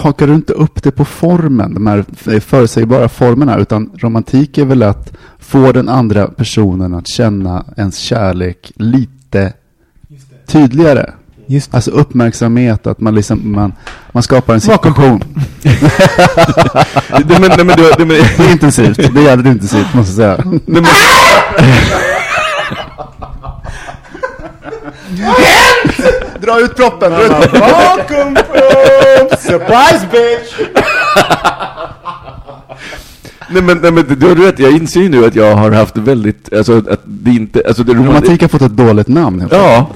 Hakar du inte upp det på formen, de här förutsägbara formerna, utan romantik är väl att få den andra personen att känna ens kärlek lite tydligare. Just det. Alltså uppmärksamhet, att man liksom, man, man skapar en situation. nej, men, nej, men, det, nej, men, Det är intensivt, det är jävligt intensivt måste jag säga. nej, men, Dra ut proppen! Dra ut proppen. Surprise bitch! Nej, men, nej, men du har rätt, jag inser ju nu att jag har haft väldigt, alltså att det inte, alltså det Romantik har fått ett dåligt namn. helt. Ja,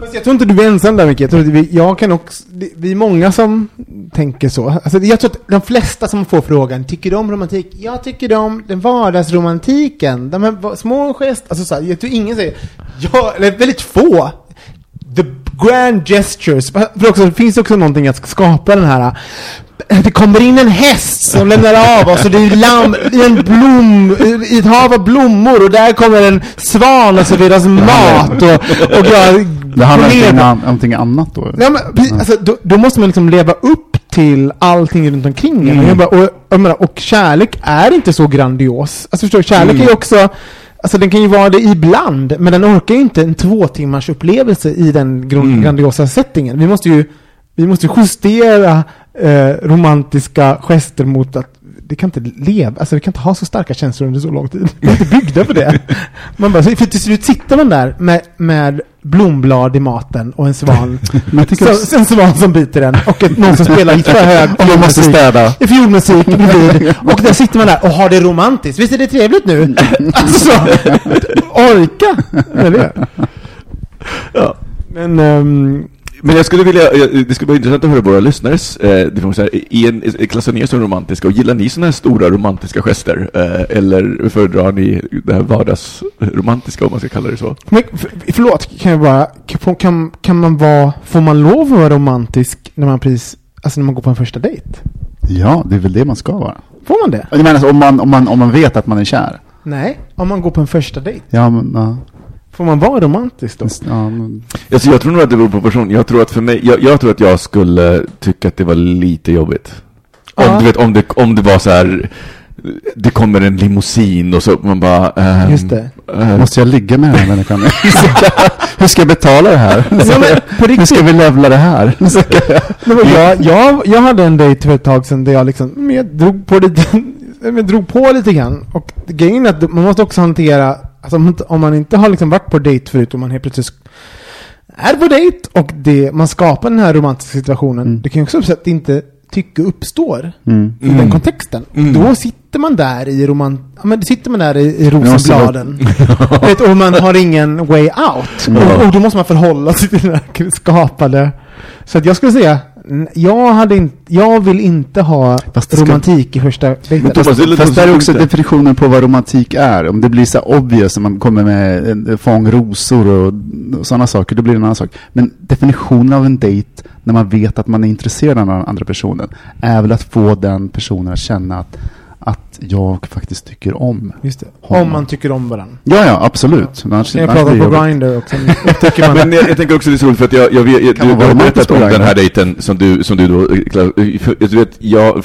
Fast jag tror inte du är ensam där Micke. Jag tror att vi, jag kan också, det- vi är många som tänker så. Alltså, jag tror att de flesta som får frågan, tycker du om romantik? Jag tycker om den vardagsromantiken. De här va- små gester, alltså så här, jag tror ingen säger, ja, eller väldigt få. The grand gestures. För också, det finns också någonting att skapa den här det kommer in en häst som lämnar av oss och det är lamm i en blom, i ett hav av blommor och där kommer en svan och serveras mat och, och jag Det handlar inte om någonting annat då? Ja, men, alltså, då, då måste man liksom leva upp till allting runt omkring. Och, jag bara, och, jag menar, och kärlek är inte så grandios. Alltså förstår du, kärlek är ju också, alltså den kan ju vara det ibland, men den orkar ju inte en två timmars upplevelse i den gron- grandiosa settingen. Vi måste ju, vi måste ju justera eh, romantiska gester mot att det kan inte leva, alltså vi kan inte ha så starka känslor under så lång tid. Vi är inte byggda för det. Man bara, för till slut sitter man där med, med blomblad i maten och en svan. Så, en svan som biter en och ett, någon som spelar för hög och man måste städa. Fiolmusik bredvid. Och där sitter man där och har det romantiskt. Visst är det trevligt nu? Alltså, orka! Eller? Ja. Men, ehm, Men jag skulle vilja, jag- det skulle vara intressant att höra våra lyssnares, eh, det får så här, är en, är- klassar ni er som romantiska och gillar ni sådana här stora romantiska gester? Eh, eller föredrar ni det här vardagsromantiska om man ska kalla det så? men för, förlåt, kan jag bara, kan, kan, kan man vara, får man lov att vara romantisk när man precis, alltså när man går på en första dejt? Ja, det är väl det man ska vara. Får man det? Jag menar, om, man, om, man, om man vet att man är kär. Nej, om man går på en första dejt. Ja, men, ja, Får man vara romantisk då? ja, men, Alltså jag tror nog att det beror på person. Jag tror att för mig, jag, jag tror att jag skulle tycka att det var lite jobbigt. Om, Ja. du vet, om, det, om det var så här, det kommer en limousin och så man bara... ehm, Just det. eh, måste jag ligga med den här människan? Hur ska jag betala det här? Ja, men på Hur ska vi levla det här? Jag, jag, jag hade en dejt för ett tag sedan där jag liksom, men jag drog på lite, jag drog på lite grann. Och grejen är att man måste också hantera, alltså om, man inte- om man inte har liksom varit på dejt förut och man helt plötsligt är på dejt och det, man skapar den här romantiska situationen. Mm. Det kan ju också uppstå att inte tycke uppstår Mm. i den kontexten. Mm. Då sitter man där i roman, ja, men då sitter man där i, i rosenbladen. Vet, och man har ingen way out. Och, och då måste man förhålla sig till den här skapade. Så att jag skulle säga, jag, hade in, jag vill inte ha Fast ska- romantik i första dejten. Är lite Fast där är också definitionen på vad romantik är. Om det blir så obvious, om man kommer med en fång rosor och, och sådana saker, då blir det en annan sak. Men definitionen av en dejt, när man vet att man är intresserad av den andra personen, är väl att få den personen att känna att, att jag faktiskt tycker om. Just det. Honom. Om man tycker om varandra. Ja, ja, absolut. Annars, jag annars prata blir på. Grindr också? Upptäcker man Men jag, jag tänker också det är så roligt för att jag, jag vet, jag, Kan du har berättat om den här dejten som du, som du då, eh, klar- för, du vet, jag,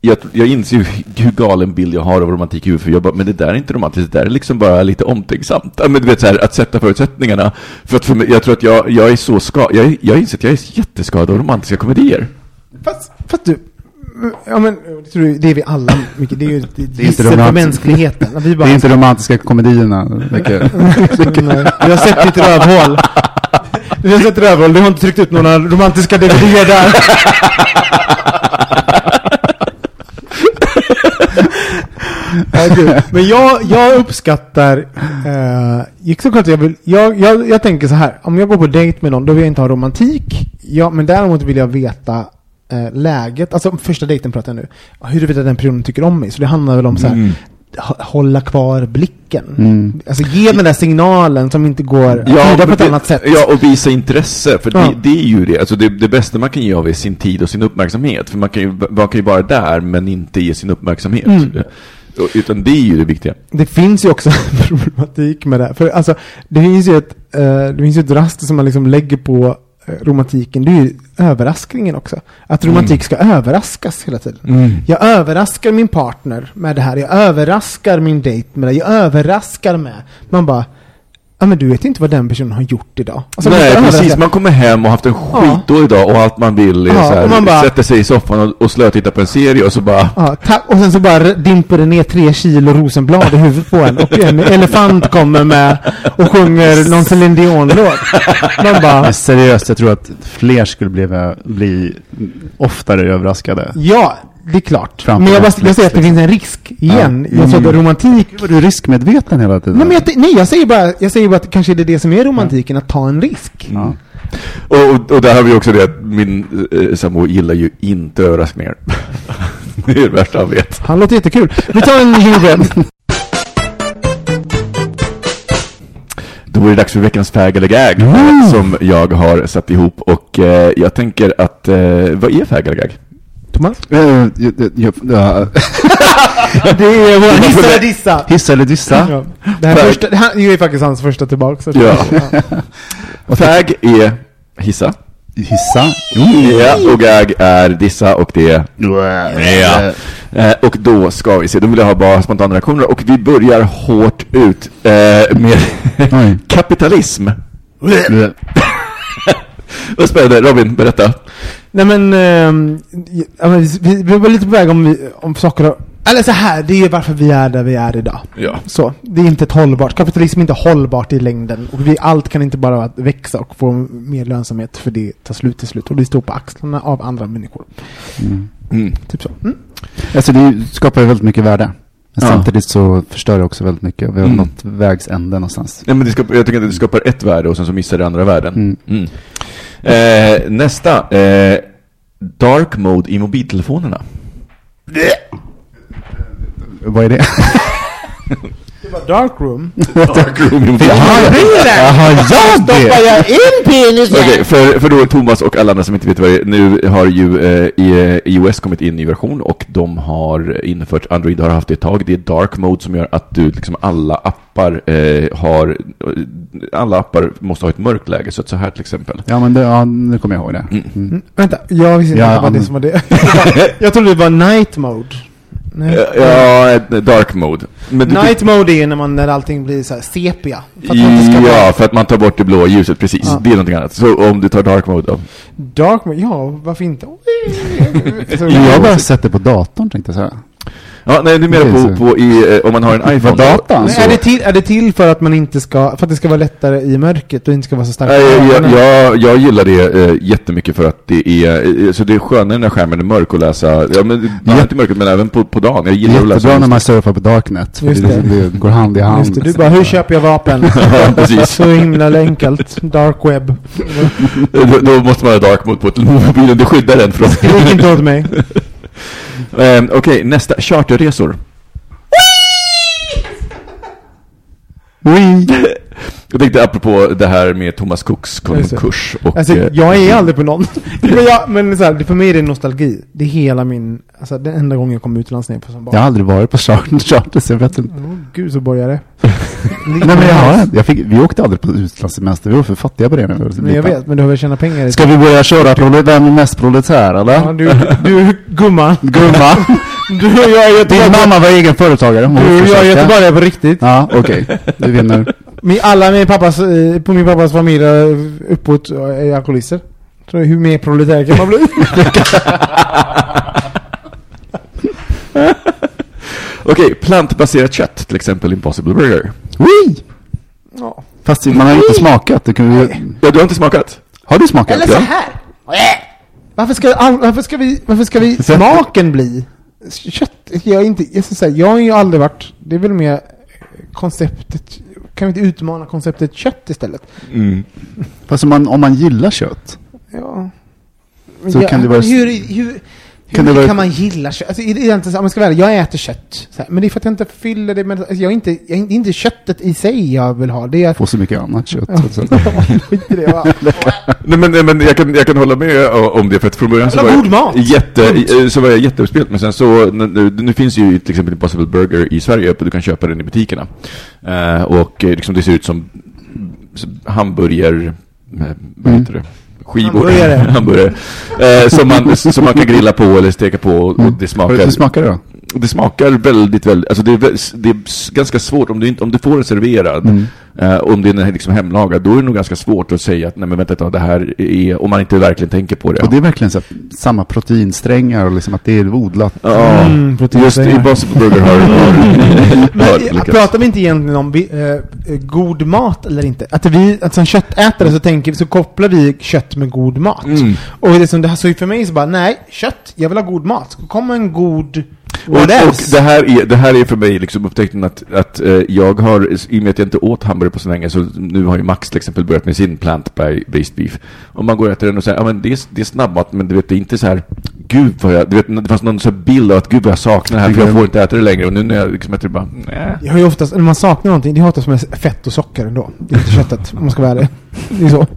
jag, jag inser ju hur galen bild jag har av romantik i huvudet, för jag bara, men det där är inte romantiskt, det där är liksom bara lite omtänksamt. Ja, Men du vet så här, att sätta förutsättningarna. För att för mig, jag tror att jag, jag är så skadad, jag, jag inser att jag är jätteskadad av romantiska komedier. Fast, fast du, Ja men, det det är vi alla mycket. Det är ju ett inte gissel för romantiskt. mänskligheten. Vi Det bara, är inte romantiska komedierna. Mycket. Nej, Du har sett ditt rövhål. Du har sett rövhål, du har inte tryckt ut några romantiska DVD där. Men jag, jag uppskattar, eh, såklart jag, vill, jag, jag, jag tänker så här, om jag går på dejt med någon, då vill jag inte ha romantik. Ja, men däremot vill jag veta eh, läget, alltså första dejten pratar jag nu, huruvida den personen tycker om mig. Så det handlar väl om så här, Mm. hå- hålla kvar blicken. Mm. Alltså ge den där signalen som inte går att tyda på ett det- annat sätt. Ja, och visa intresse. För Ja. det, det är ju det. Alltså det, det bästa man kan ge av är sin tid och sin uppmärksamhet. För man kan ju, man kan ju vara där, men inte ge sin uppmärksamhet. Mm. Utan det är ju det viktiga. Det finns ju också problematik med det. För alltså, det finns ju ett, eh, det finns ju ett raster som man liksom lägger på romantiken. Det är ju överraskningen också. Att romantik ska överraskas hela tiden. Jag överraskar min partner med det här. Jag överraskar min dejt med det. Jag överraskar med. Man bara, ja men du vet inte vad den personen har gjort idag. Alltså, man Nej, precis. Man kommer hem och haft en skitdag idag och allt man vill är Ja, så här, bara- sätter sig i soffan och, och slötittar på en serie och så bara Ja, och sen så bara dimper det ner tre kilo rosenblad i huvudet på en och en elefant kommer med och sjunger någon Céline Dion-låt. Man bara, seriöst, jag tror att fler skulle bli, bli oftare överraskade. ja, det är klart. Framför Men jag, bara, jag säger att det finns en risk igen. Ja. Jag tror att romantik... Var du riskmedveten hela tiden? Nej, men jag, nej, jag säger bara, jag säger bara att kanske det är det som är romantiken, att ta en risk. Ja. Och, och, och där har vi också det att min eh, sambo gillar ju inte överraskningar. det är det värsta han vet. Han låter jättekul. Vi tar en jordbredd. Då är det dags för veckans fag eller gag Mm. som jag har satt ihop och eh, jag tänker att, eh, vad är fag eller gag? Thomas? Eh, ja. Det är vår hissa eller dissa. Hissa eller dissa? Ja. Det här Fag. första, det här är faktiskt hans första tillbaka. så- Ja. Fag är hissa. Hissa? Ja, och gag är dissa och det Ja. Eh, och då ska vi se, då vill jag ha bara spontana reaktioner och vi börjar hårt ut eh, med kapitalism. Vad spännande, Robin, berätta. Nej men, ja, men vi, vi var lite på väg om, vi, om saker och, Eller så här, det är varför vi är där vi är idag. Ja. Så, det är inte ett hållbart, kapitalism är inte hållbart i längden. Och vi, allt kan inte bara växa och få mer lönsamhet för det tar slut till slut. Och det står på axlarna av andra människor. Mm. Typ så. Mm. Alltså det skapar ju väldigt mycket värde. Men Ja. samtidigt så förstör det också väldigt mycket. Vi har Mm. nått vägs ände någonstans. Nej, men det skapar, jag tycker att det skapar ett värde och sen så missar det andra värden. Mm. Mm. Eh, nästa. Eh, dark mode i mobiltelefonerna. Vad är det? Dark room. Dark room. Jaha, jag det! jag in penisen? Okej, för, för då Thomas och alla andra som inte vet vad det är. Nu har ju eh, i- iOS kommit in i version och de har infört, Android har haft det ett tag, det är dark mode som gör att du liksom alla appar eh, har, alla appar måste ha ett mörkt läge, så att så här till exempel. Ja, men det, ja, nu kommer jag ihåg det. Mm. Mm. Vänta, jag visste inte Ja, att det som var det. jag trodde det var night mode. Nej. Ja, ett dark mode. Men du- Night mode är när, man, när allting blir så här sepia. För att man inte ska ja, vara för att man tar bort det blåa ljuset, precis. Ja. Det är någonting annat. Så om du tar dark mode då? dark mode, ja varför inte? Jag har bara sett det på datorn tänkte jag säga. Ja, nej, det är mer Okej, på, på i, eh, om man har en iPhone. Datan? Men så- är, det till, är det till för att man inte ska, för att det ska vara lättare i mörkret och inte ska vara så starkt? Nej, jag, jag, jag gillar det eh, jättemycket för att det är, eh, så det är skönare när skärmen är mörk att läsa, ja men, ja. inte mörkret men även på, på dagen. Jag gillar att läsa. Jättebra när man surfar på Darknet. För Just det, det. det går hand i hand. Just det, du bara, hur köper jag vapen? Ja, precis. så himla enkelt. Dark web. då, då måste man ha dark mode på mobilen, det skyddar den från... Skrik inte åt mig. Eh, Okej, nästa, charterresor. Jag tänkte apropå det här med Thomas Cooks det. konkurs och... Alltså, eh, jag är aldrig på någon. men jag, men så här, det- för mig är det nostalgi. Det är hela min, alltså den enda gången jag kom utomlands ner på som barn. Jag har aldrig varit på charter, charter så jag vet inte. Åh, gud så borgare. Nej men jag har jag fick, Vi åkte aldrig på utlandssemester, vi var för fattiga på det. var Men jag vet, men du har väl tjänat pengar i Ska vi börja köra prolet, vem är mest proletär eller? Ja, du, du, gumman. Gumma, Du och jag är din mamma var egen företagare. Du och jag är. Göteborgare på riktigt. Ja, okej. Du vinner. Min, alla min pappas, eh, på min pappas familj är uppåt är alkoholister. Så hur mer proletär kan man bli? Okej, plantbaserat kött, till exempel Impossible Burger. Wee! Ja. Fast man har inte smakat. Det kan vi... Ja, du har inte smakat? Har du smakat? Eller så här. Varför ska, varför ska vi, varför ska vi smaken bli? Kött, jag är inte, jag ska säga, jag har ju aldrig varit, det är väl mer konceptet, kan vi inte utmana konceptet kött istället? Mm. Fast om man, om man gillar kött. Ja. Så ja, kan det vara- hur, hur Kan det vara- kan man gilla kött? Alltså, egentligen så, om jag ska ärlig, jag äter kött. Så här, men det är för att jag inte fyller det med, alltså, jag är inte, jag är inte köttet i sig jag vill ha. Det är... Får så mycket annat kött. Nej, men, nej, men jag, kan, jag kan hålla med o- om det, för att från början så var, jag mat. jätte, i- så var jag jätteuppspelt, men sen så, nu, nu, finns ju till exempel Impossible Burger i Sverige, och du kan köpa den i butikerna. Eh, och eh, liksom det ser ut som hamburger, eh, vad Mm. heter det? Skivor. Hamburgare. Hamburgare. Eh, som, man, som man kan grilla på eller steka på och, och det smakar... Hur smakar det då? Det smakar väldigt, väldigt, alltså det är, det är ganska svårt om du, inte, om du får den serverad, Mm. eh, om den är liksom hemlagad, då är det nog ganska svårt att säga att nej men vänta det här är, om man inte verkligen tänker på det. Och det är verkligen så här, samma proteinsträngar och liksom att det är odlat. Ja, Mm, just proteinsträngar. Impossible Burger har, Men pratar vi inte egentligen om vi, eh, god mat eller inte? Att vi, att som köttätare så tänker vi, så kopplar vi kött med god mat. Mm. Och det som det här, så för mig så bara, nej, kött, jag vill ha god mat. Kommer en god, Och, och det, här är, det här är för mig liksom upptäckten att, att eh, jag har, i och med att jag inte åt hamburgare på så länge, så nu har ju Max till exempel börjat med sin plant-based beef. Om man går och äter den och säger, ja men det är, det är snabbmat, men du vet, det är inte så här, gud vad jag, du vet, det fanns någon så bild av att gud vad jag saknar det här, för jag får inte äta det längre, och nu när jag liksom äter det bara, nej. Jag har ju oftast, när man saknar någonting, det har oftast med fett och socker ändå. Det är inte köttet, om man ska vara ärlig. Det är så.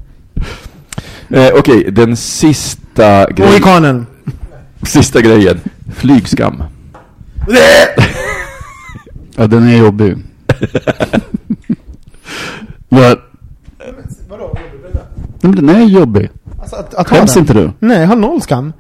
Eh, Okej, den sista grejen, Mohikanen. sista grejen, flygskam. Ja, den är jobbig. Vad? Vadå? Men den är jobbig. Alltså att, att Skäms inte du? Nej, jag har noll skam.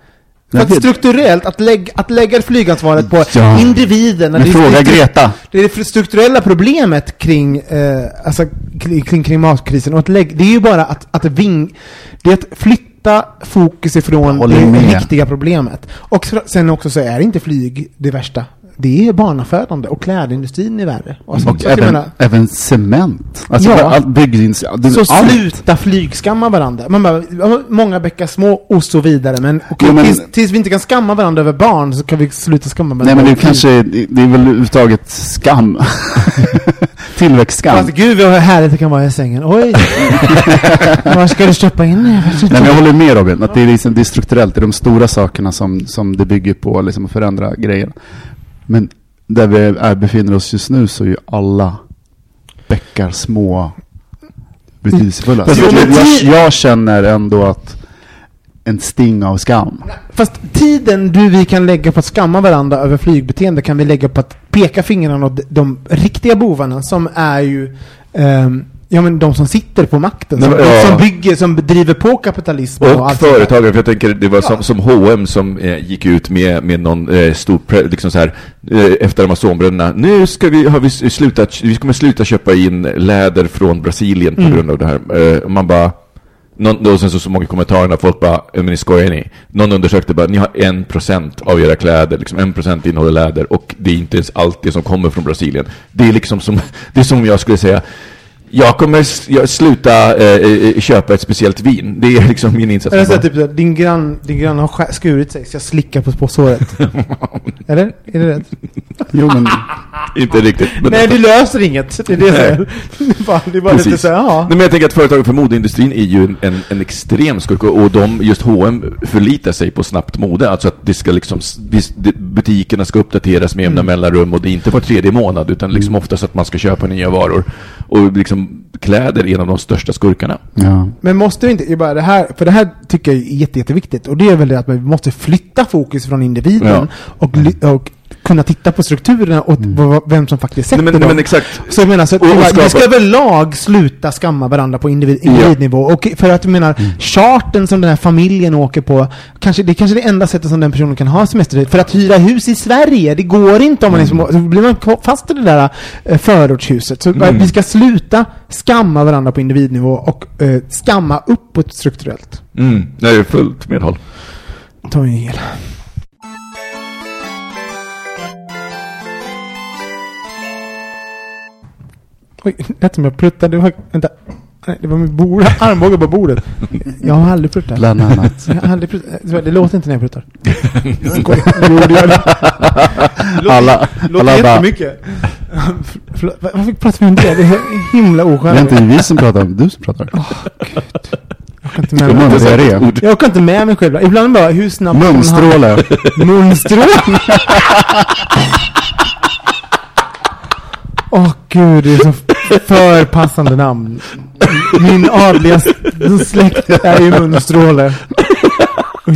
För att strukturellt, att, lägga att lägga flygsansvaret på Ja. individen. Men det fråga Greta. Det är det strukturella problemet kring, eh, alltså, kring, kring klimatkrisen. Och att lägg, det är ju bara att, att, ving, det är att flytta fokus ifrån det riktiga problemet. Och sen också så är inte flyg det värsta. Det är barnafödande och klädindustrin är värre. Och så, Och jag även, menar, även cement. Alltså, Ja. allt byggins... så allt. sluta flygskamma varandra. Man bara, många bäckar små och så vidare. Men, okej, Jo, men- tills, tills vi inte kan skamma varandra över barn så kan vi sluta skamma varandra Nej men det är kanske, det är väl överhuvudtaget skam. Tillväxtskam. Fast gud vad härligt det kan vara i sängen. Oj! Var ska du stoppa in. Nej men jag håller med Robin, att det är, liksom, det är strukturellt, det är de stora sakerna som, som det bygger på, liksom att förändra grejer. Men där vi är, befinner oss just nu så är ju alla bäckar små betydelsefulla. Jo, jag, jag, jag känner ändå att en sting av skam. Fast tiden du vi kan lägga på att skamma varandra över flygbeteende kan vi lägga på att peka fingrarna åt de riktiga bovarna som är ju ehm, Ja men de som sitter på makten, Nej, som, men, ja. som bygger, som driver på kapitalismen och, Och företagare, för jag tänker det var som, Ja. som H&M som eh, gick ut med, med någon eh, stor, liksom så här, eh, efter Amazonbränderna, nu ska vi, har vi slutat, vi kommer sluta köpa in läder från Brasilien på Mm. grund av det här. Eh, man bara, någon, och sen så, så många kommentarer folk bara, "Eh, men ni skojar ni? Någon undersökte bara, ni har en procent av era kläder, liksom en procent innehåller läder och det är inte ens allt det som kommer från Brasilien. Det är liksom som, det är som om jag skulle säga, jag kommer sluta eh, köpa ett speciellt vin. Det är liksom min insats. Eller så här, typ såhär, din grann, din grann har skurit sig så jag slickar på påsåret. Eller? Är det rätt? Jo men, Inte riktigt. Men Nej, du löser inget. Det är det jag säger. Det är bara, det lite Precis. såhär, ja. Nej, men jag tänker att företagen för modeindustrin är ju en, en, extrem skurk och de, just H&M förlitar sig på snabbt mode. Alltså att det ska liksom, det- butikerna ska uppdateras med jämna Mm. mellanrum och det är inte var tredje månad utan liksom oftast att man ska köpa nya varor. Och liksom kläder en av de största skurkarna. ja. Men måste vi inte, bara det här, för det här tycker jag är jätte, jätteviktigt. Och det är väl det att vi måste flytta fokus från individen Ja. och, och kunna titta på strukturerna och v- vem som faktiskt sätter Nej, men, dem. men exakt. Så jag menar, så att Och- och vi ska överlag sluta skamma varandra på individ, individnivå. Och för att jag menar, charten som den här familjen åker på, kanske, det är kanske det enda sättet som den personen kan ha semester. För att hyra hus i Sverige, det går inte om man är så, blir man fast i det där eh, förortshuset. Så Mm. vi ska sluta skamma varandra på individnivå och eh, skamma uppåt strukturellt. Mm, jag är fullt medhåll. Ta en hel. Oj, det lät som jag pruttade. Det var, vänta. Nej, det var min bord, armbåge på bordet. Jag har aldrig pruttat. Bland annat. Jag har aldrig pruttat. Det låter inte när jag pruttar. Jag. Jo, det gör det. Det låter- Alla, Det låter alla bara, jättemycket. Va- Varför pratar vi om det? Det är himla det är oskönt. inte vi som pratar, du som pratar. Jag Det med är mig. mundiarré. Jag orkar inte med mig själv. Ibland bara, hur snabbt... kan Munstråle. Munstråle? Åh gud, det är så för passande namn. Min adliga släkt är ju munstråle.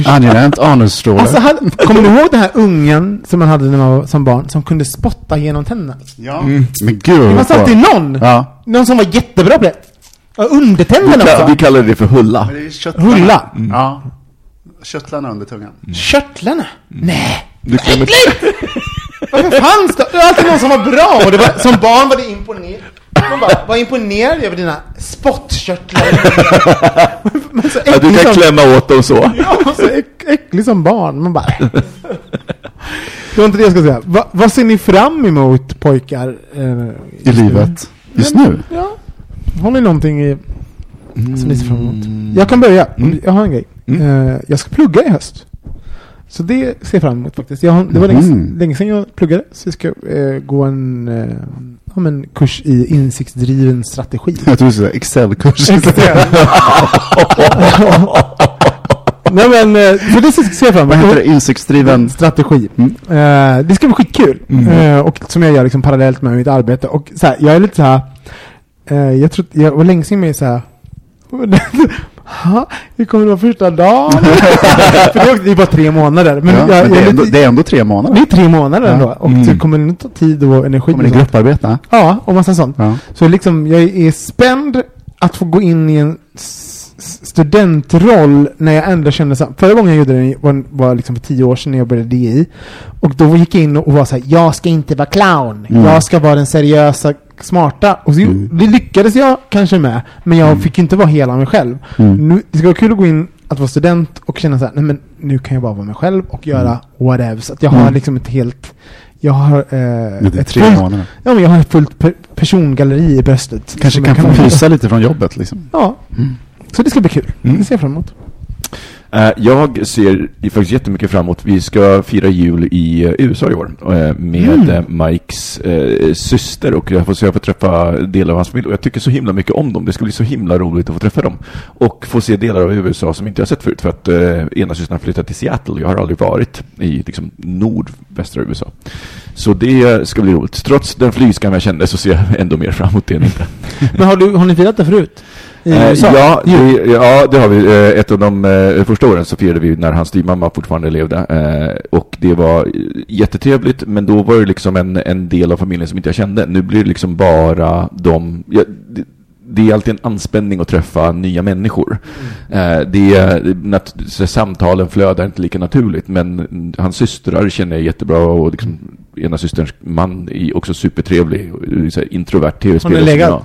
Angenämt anusstråle. Alltså, kommer du ihåg den här ungen som man hade när man var som barn? Som kunde spotta genom tänderna? ja. Men gud Det fanns alltid någon! Ja. Någon som var jättebra på det. Ja, Vi, undertänderna också. vi kallar det för hulla. det är köttlarna. Hulla. Ja. Köttlarna under tungan. Körtlarna? Nej. Du klämmer, Varför fanns det? Det var alltid någon som var bra och det var, som barn var det imponerad. Man bara var imponerad över dina spottkörtlar. Men så ja, du kan som, klämma åt dem så. ja, så äck, äcklig som barn. Man bara... Det var inte det jag skulle säga. Va, vad ser ni fram emot pojkar? Eh, I livet. Just nu? Ja. Har ni någonting i, som ni ser fram emot? Jag kan börja. Jag har en grej. Eh, jag ska plugga i höst. Så det ser jag fram emot faktiskt. Jag har, det var länge, Mhm. länge sedan jag pluggade. Så jag ska eh, gå en eh, ja, men kurs i insiktsdriven strategi. Jag tror du skulle Excel-kurs. Nej men, eh, så det ser jag fram Vad emot. heter det? Insiktsdriven? Strategi. Mm. Eh, det ska bli skitkul. Eh, och som jag gör liksom parallellt med mitt arbete. Och så här, jag är lite så här. Eh, jag tror jag var länge sedan med så här. Ha, hur kommer det vara första dagen? För det är- det är bara tre månader. Men, ja, jag, men det, är ändå, det är ändå tre månader. det är tre månader Ja. ändå. Och Mm. det kommer nog ta tid och energi. Kommer sånt. grupparbeta? Ja, och massa sånt. Ja. Så liksom, jag är spänd att få gå in i en studentroll när jag ändå kände så här, Förra gången jag gjorde det var, var liksom för tio år sedan när jag började DI. Och då gick jag in och var så här, jag ska inte vara clown. Mm. Jag ska vara den seriösa, smarta. Och så, Mm. det lyckades jag kanske med. Men jag fick inte vara hela mig själv. Mm. Nu, det ska vara kul att gå in att vara student och känna så här, nej men nu kan jag bara vara mig själv och göra whatever. Så att jag har Mm. liksom ett helt, jag har eh, ett tre fullt månader. Ja, men jag har ett fullt per persongalleri i bröstet. Kanske kan jag få pysa lite från jobbet liksom. Ja, Mm. Så det ska bli kul. Mm. Det ser jag fram emot. Eh, Jag ser faktiskt jättemycket fram emot, vi ska fira jul i eh, USA i år eh, med Mm. Mikes syster och jag får se jag får träffa delar av hans familj och jag tycker så himla mycket om dem. Det ska bli så himla roligt att få träffa dem och få se delar av USA som inte jag sett förut för att ena systern har flyttat till Seattle jag har aldrig varit i liksom, nordvästra USA. Så det ska bli roligt. Trots den flygskam jag kände så ser jag ändå mer fram emot det än inte. Men har, du, har ni firat det förut? I Eh, USA? ja, det, ja, det har vi. Eh, Ett av de eh, första åren så firade vi när hans styvmamma fortfarande levde. Eh, och det var jättetrevligt, men då var det liksom en, en del av familjen som inte jag kände. Nu blir det liksom bara de... Ja, det, det är alltid en anspänning att träffa nya människor. Eh, det är, samtalen flödar inte lika naturligt, men hans systrar känner jag jättebra och liksom, ena systerns man är också supertrevlig, introvert tv-spelare. som legat?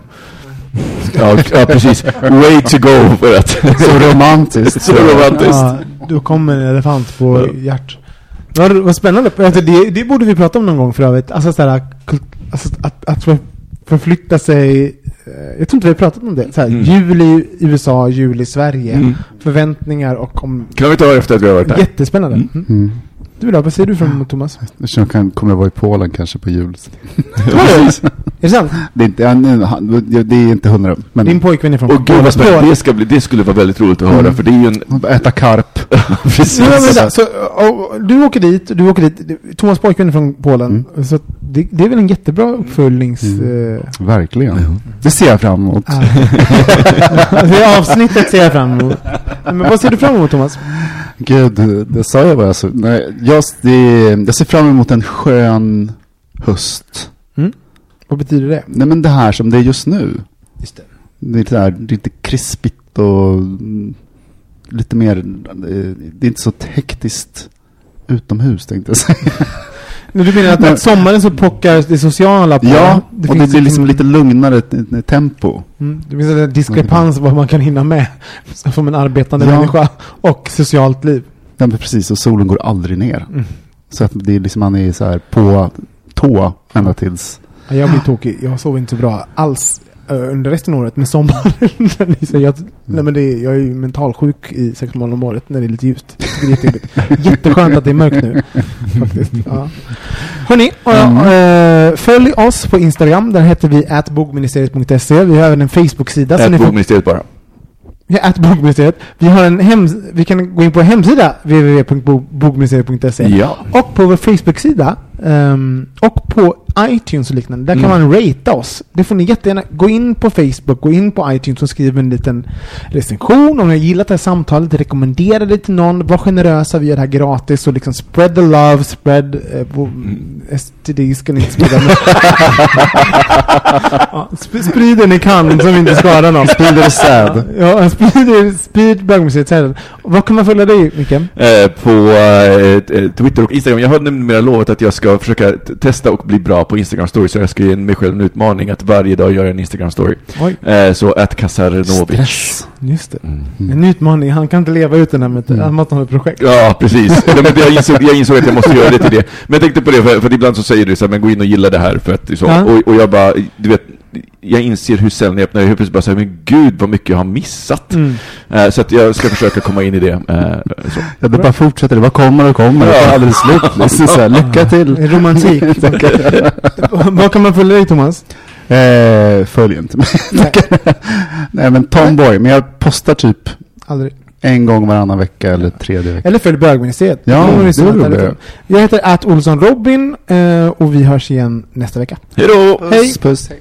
Ja, ja, precis. Way to go för att... Så romantiskt. Så romantiskt. Ja, då kommer en elefant på hjärt. Vad, vad spännande. Alltså, det, det borde vi prata om någon gång för övrigt. Alltså, sådär, kult- alltså att, att för- förflytta sig. eh, Jag tror inte vi har pratat om det. Såhär, Mm. Jul i USA, jul i Sverige. Mm. Förväntningar och om... Kan vi ta det efter att vi har varit där? Jättespännande. Mm. Mm. Mm. Du då, vad ser du fram emot Thomas? Jag kan, kommer jag vara i Polen kanske på jul. Är det sant? Det är inte, ja, han- det är inte hundra. Men Din pojkvän är från Och gud vad spännande. Polen. Det, ska bli, det skulle vara väldigt roligt att höra, Mm. för det är ju en... äta karp. Precis. Nej, men vänta, så, och, du åker dit, du åker dit. Thomas pojkvän är från Polen. Så att det, det är väl en jättebra uppföljnings... Mm. eh, Verkligen. Det ser jag fram emot. Ah. det avsnittet ser jag fram emot. Men vad ser du fram emot Thomas? Gud, det, sa jag bara. Alltså. Nej, jag, det, jag ser fram emot en skön höst. Vad betyder det? Nej men det här som det är just nu. Just det. Det är lite, där, det är lite krispigt och mm, lite mer, eh, det är inte så hektiskt utomhus tänkte jag säga. Men du menar att, att sommaren så pockar det sociala på? Ja, och det blir liksom lite lugnare tempo. Mm, det finns en diskrepans vad man kan hinna med som en arbetande Ja. människa och socialt liv. Ja, precis, och solen går aldrig ner. Mm. Så att det är liksom, man är så här på tå ända tills Ja, Jag blir tokig. Jag sover inte så bra alls under resten av året. Men sommaren, säger att, nej men det är, jag är ju mentalsjuk i sex månader om året när det är lite ljust. Jag det är jättejobbigt. Jätteskönt att det är mörkt nu. Faktiskt. Ja. Hörni, eh, följ oss på Instagram. Där heter vi atbogministeriet.se. Vi har även en Facebook-sida. så Ät ni får- bogministeriet bara. Ja, at bogministeriet. Vi har en hem, vi kan gå in på hemsida www.bogministeriet.se Ja. och på vår Facebook-sida ehm, och på iTunes och liknande. Där kan Mm. man ratea oss. Det får ni jättegärna. Gå in på Facebook, gå in på iTunes och skriv en liten recension om ni har gillat det här samtalet. Rekommendera det till någon. Var generösa. Vi gör det här gratis och liksom spread the love, spread eh, Mm. STD ska ni inte sprida. ja, sp- sprid det ni kan som inte skadar någon. Sprid det säd. Ja, sprid, sprid bögmuseet. Vad kan man följa dig, Micke? Eh, på eh, t- Twitter och Instagram. Jag har numera lovat att jag ska försöka testa och bli bra på Instagram story så jag ska ge mig själv en utmaning att varje dag göra en Instagram story. Eh, så att Kasarnovic. Stress. just det. Mm. En utmaning. Han kan inte leva utan det här med Mm. att han har ett projekt. Ja, precis. Ja, men jag, insåg, jag insåg att jag måste göra det till det. Men jag tänkte på det, för, för ibland så säger du så här, men gå in och gilla det här för att så. Ja. Och, och jag bara, du vet, jag inser hur sällan jag öppnar jag plötsligt bara säger men gud vad mycket jag har missat. Mm. Eh, så att jag ska försöka komma in i det. Eh, så. Ja, det bara fortsätter. Det bara kommer och kommer. Det tar aldrig slut. Liksom så här, lycka till. Romantik. Vad kan man följa dig, Thomas? Eh, följ inte mig. Nej, Nej, men Tomboy. Men jag postar typ aldrig. en gång varannan vecka eller tredje vecka. Eller följ bögministeriet. Ja, Då det roligt. därifrån. Jag heter att Olsson Robin eh, och vi hörs igen nästa vecka. Hej då! Hej! Puss, puss. Hej.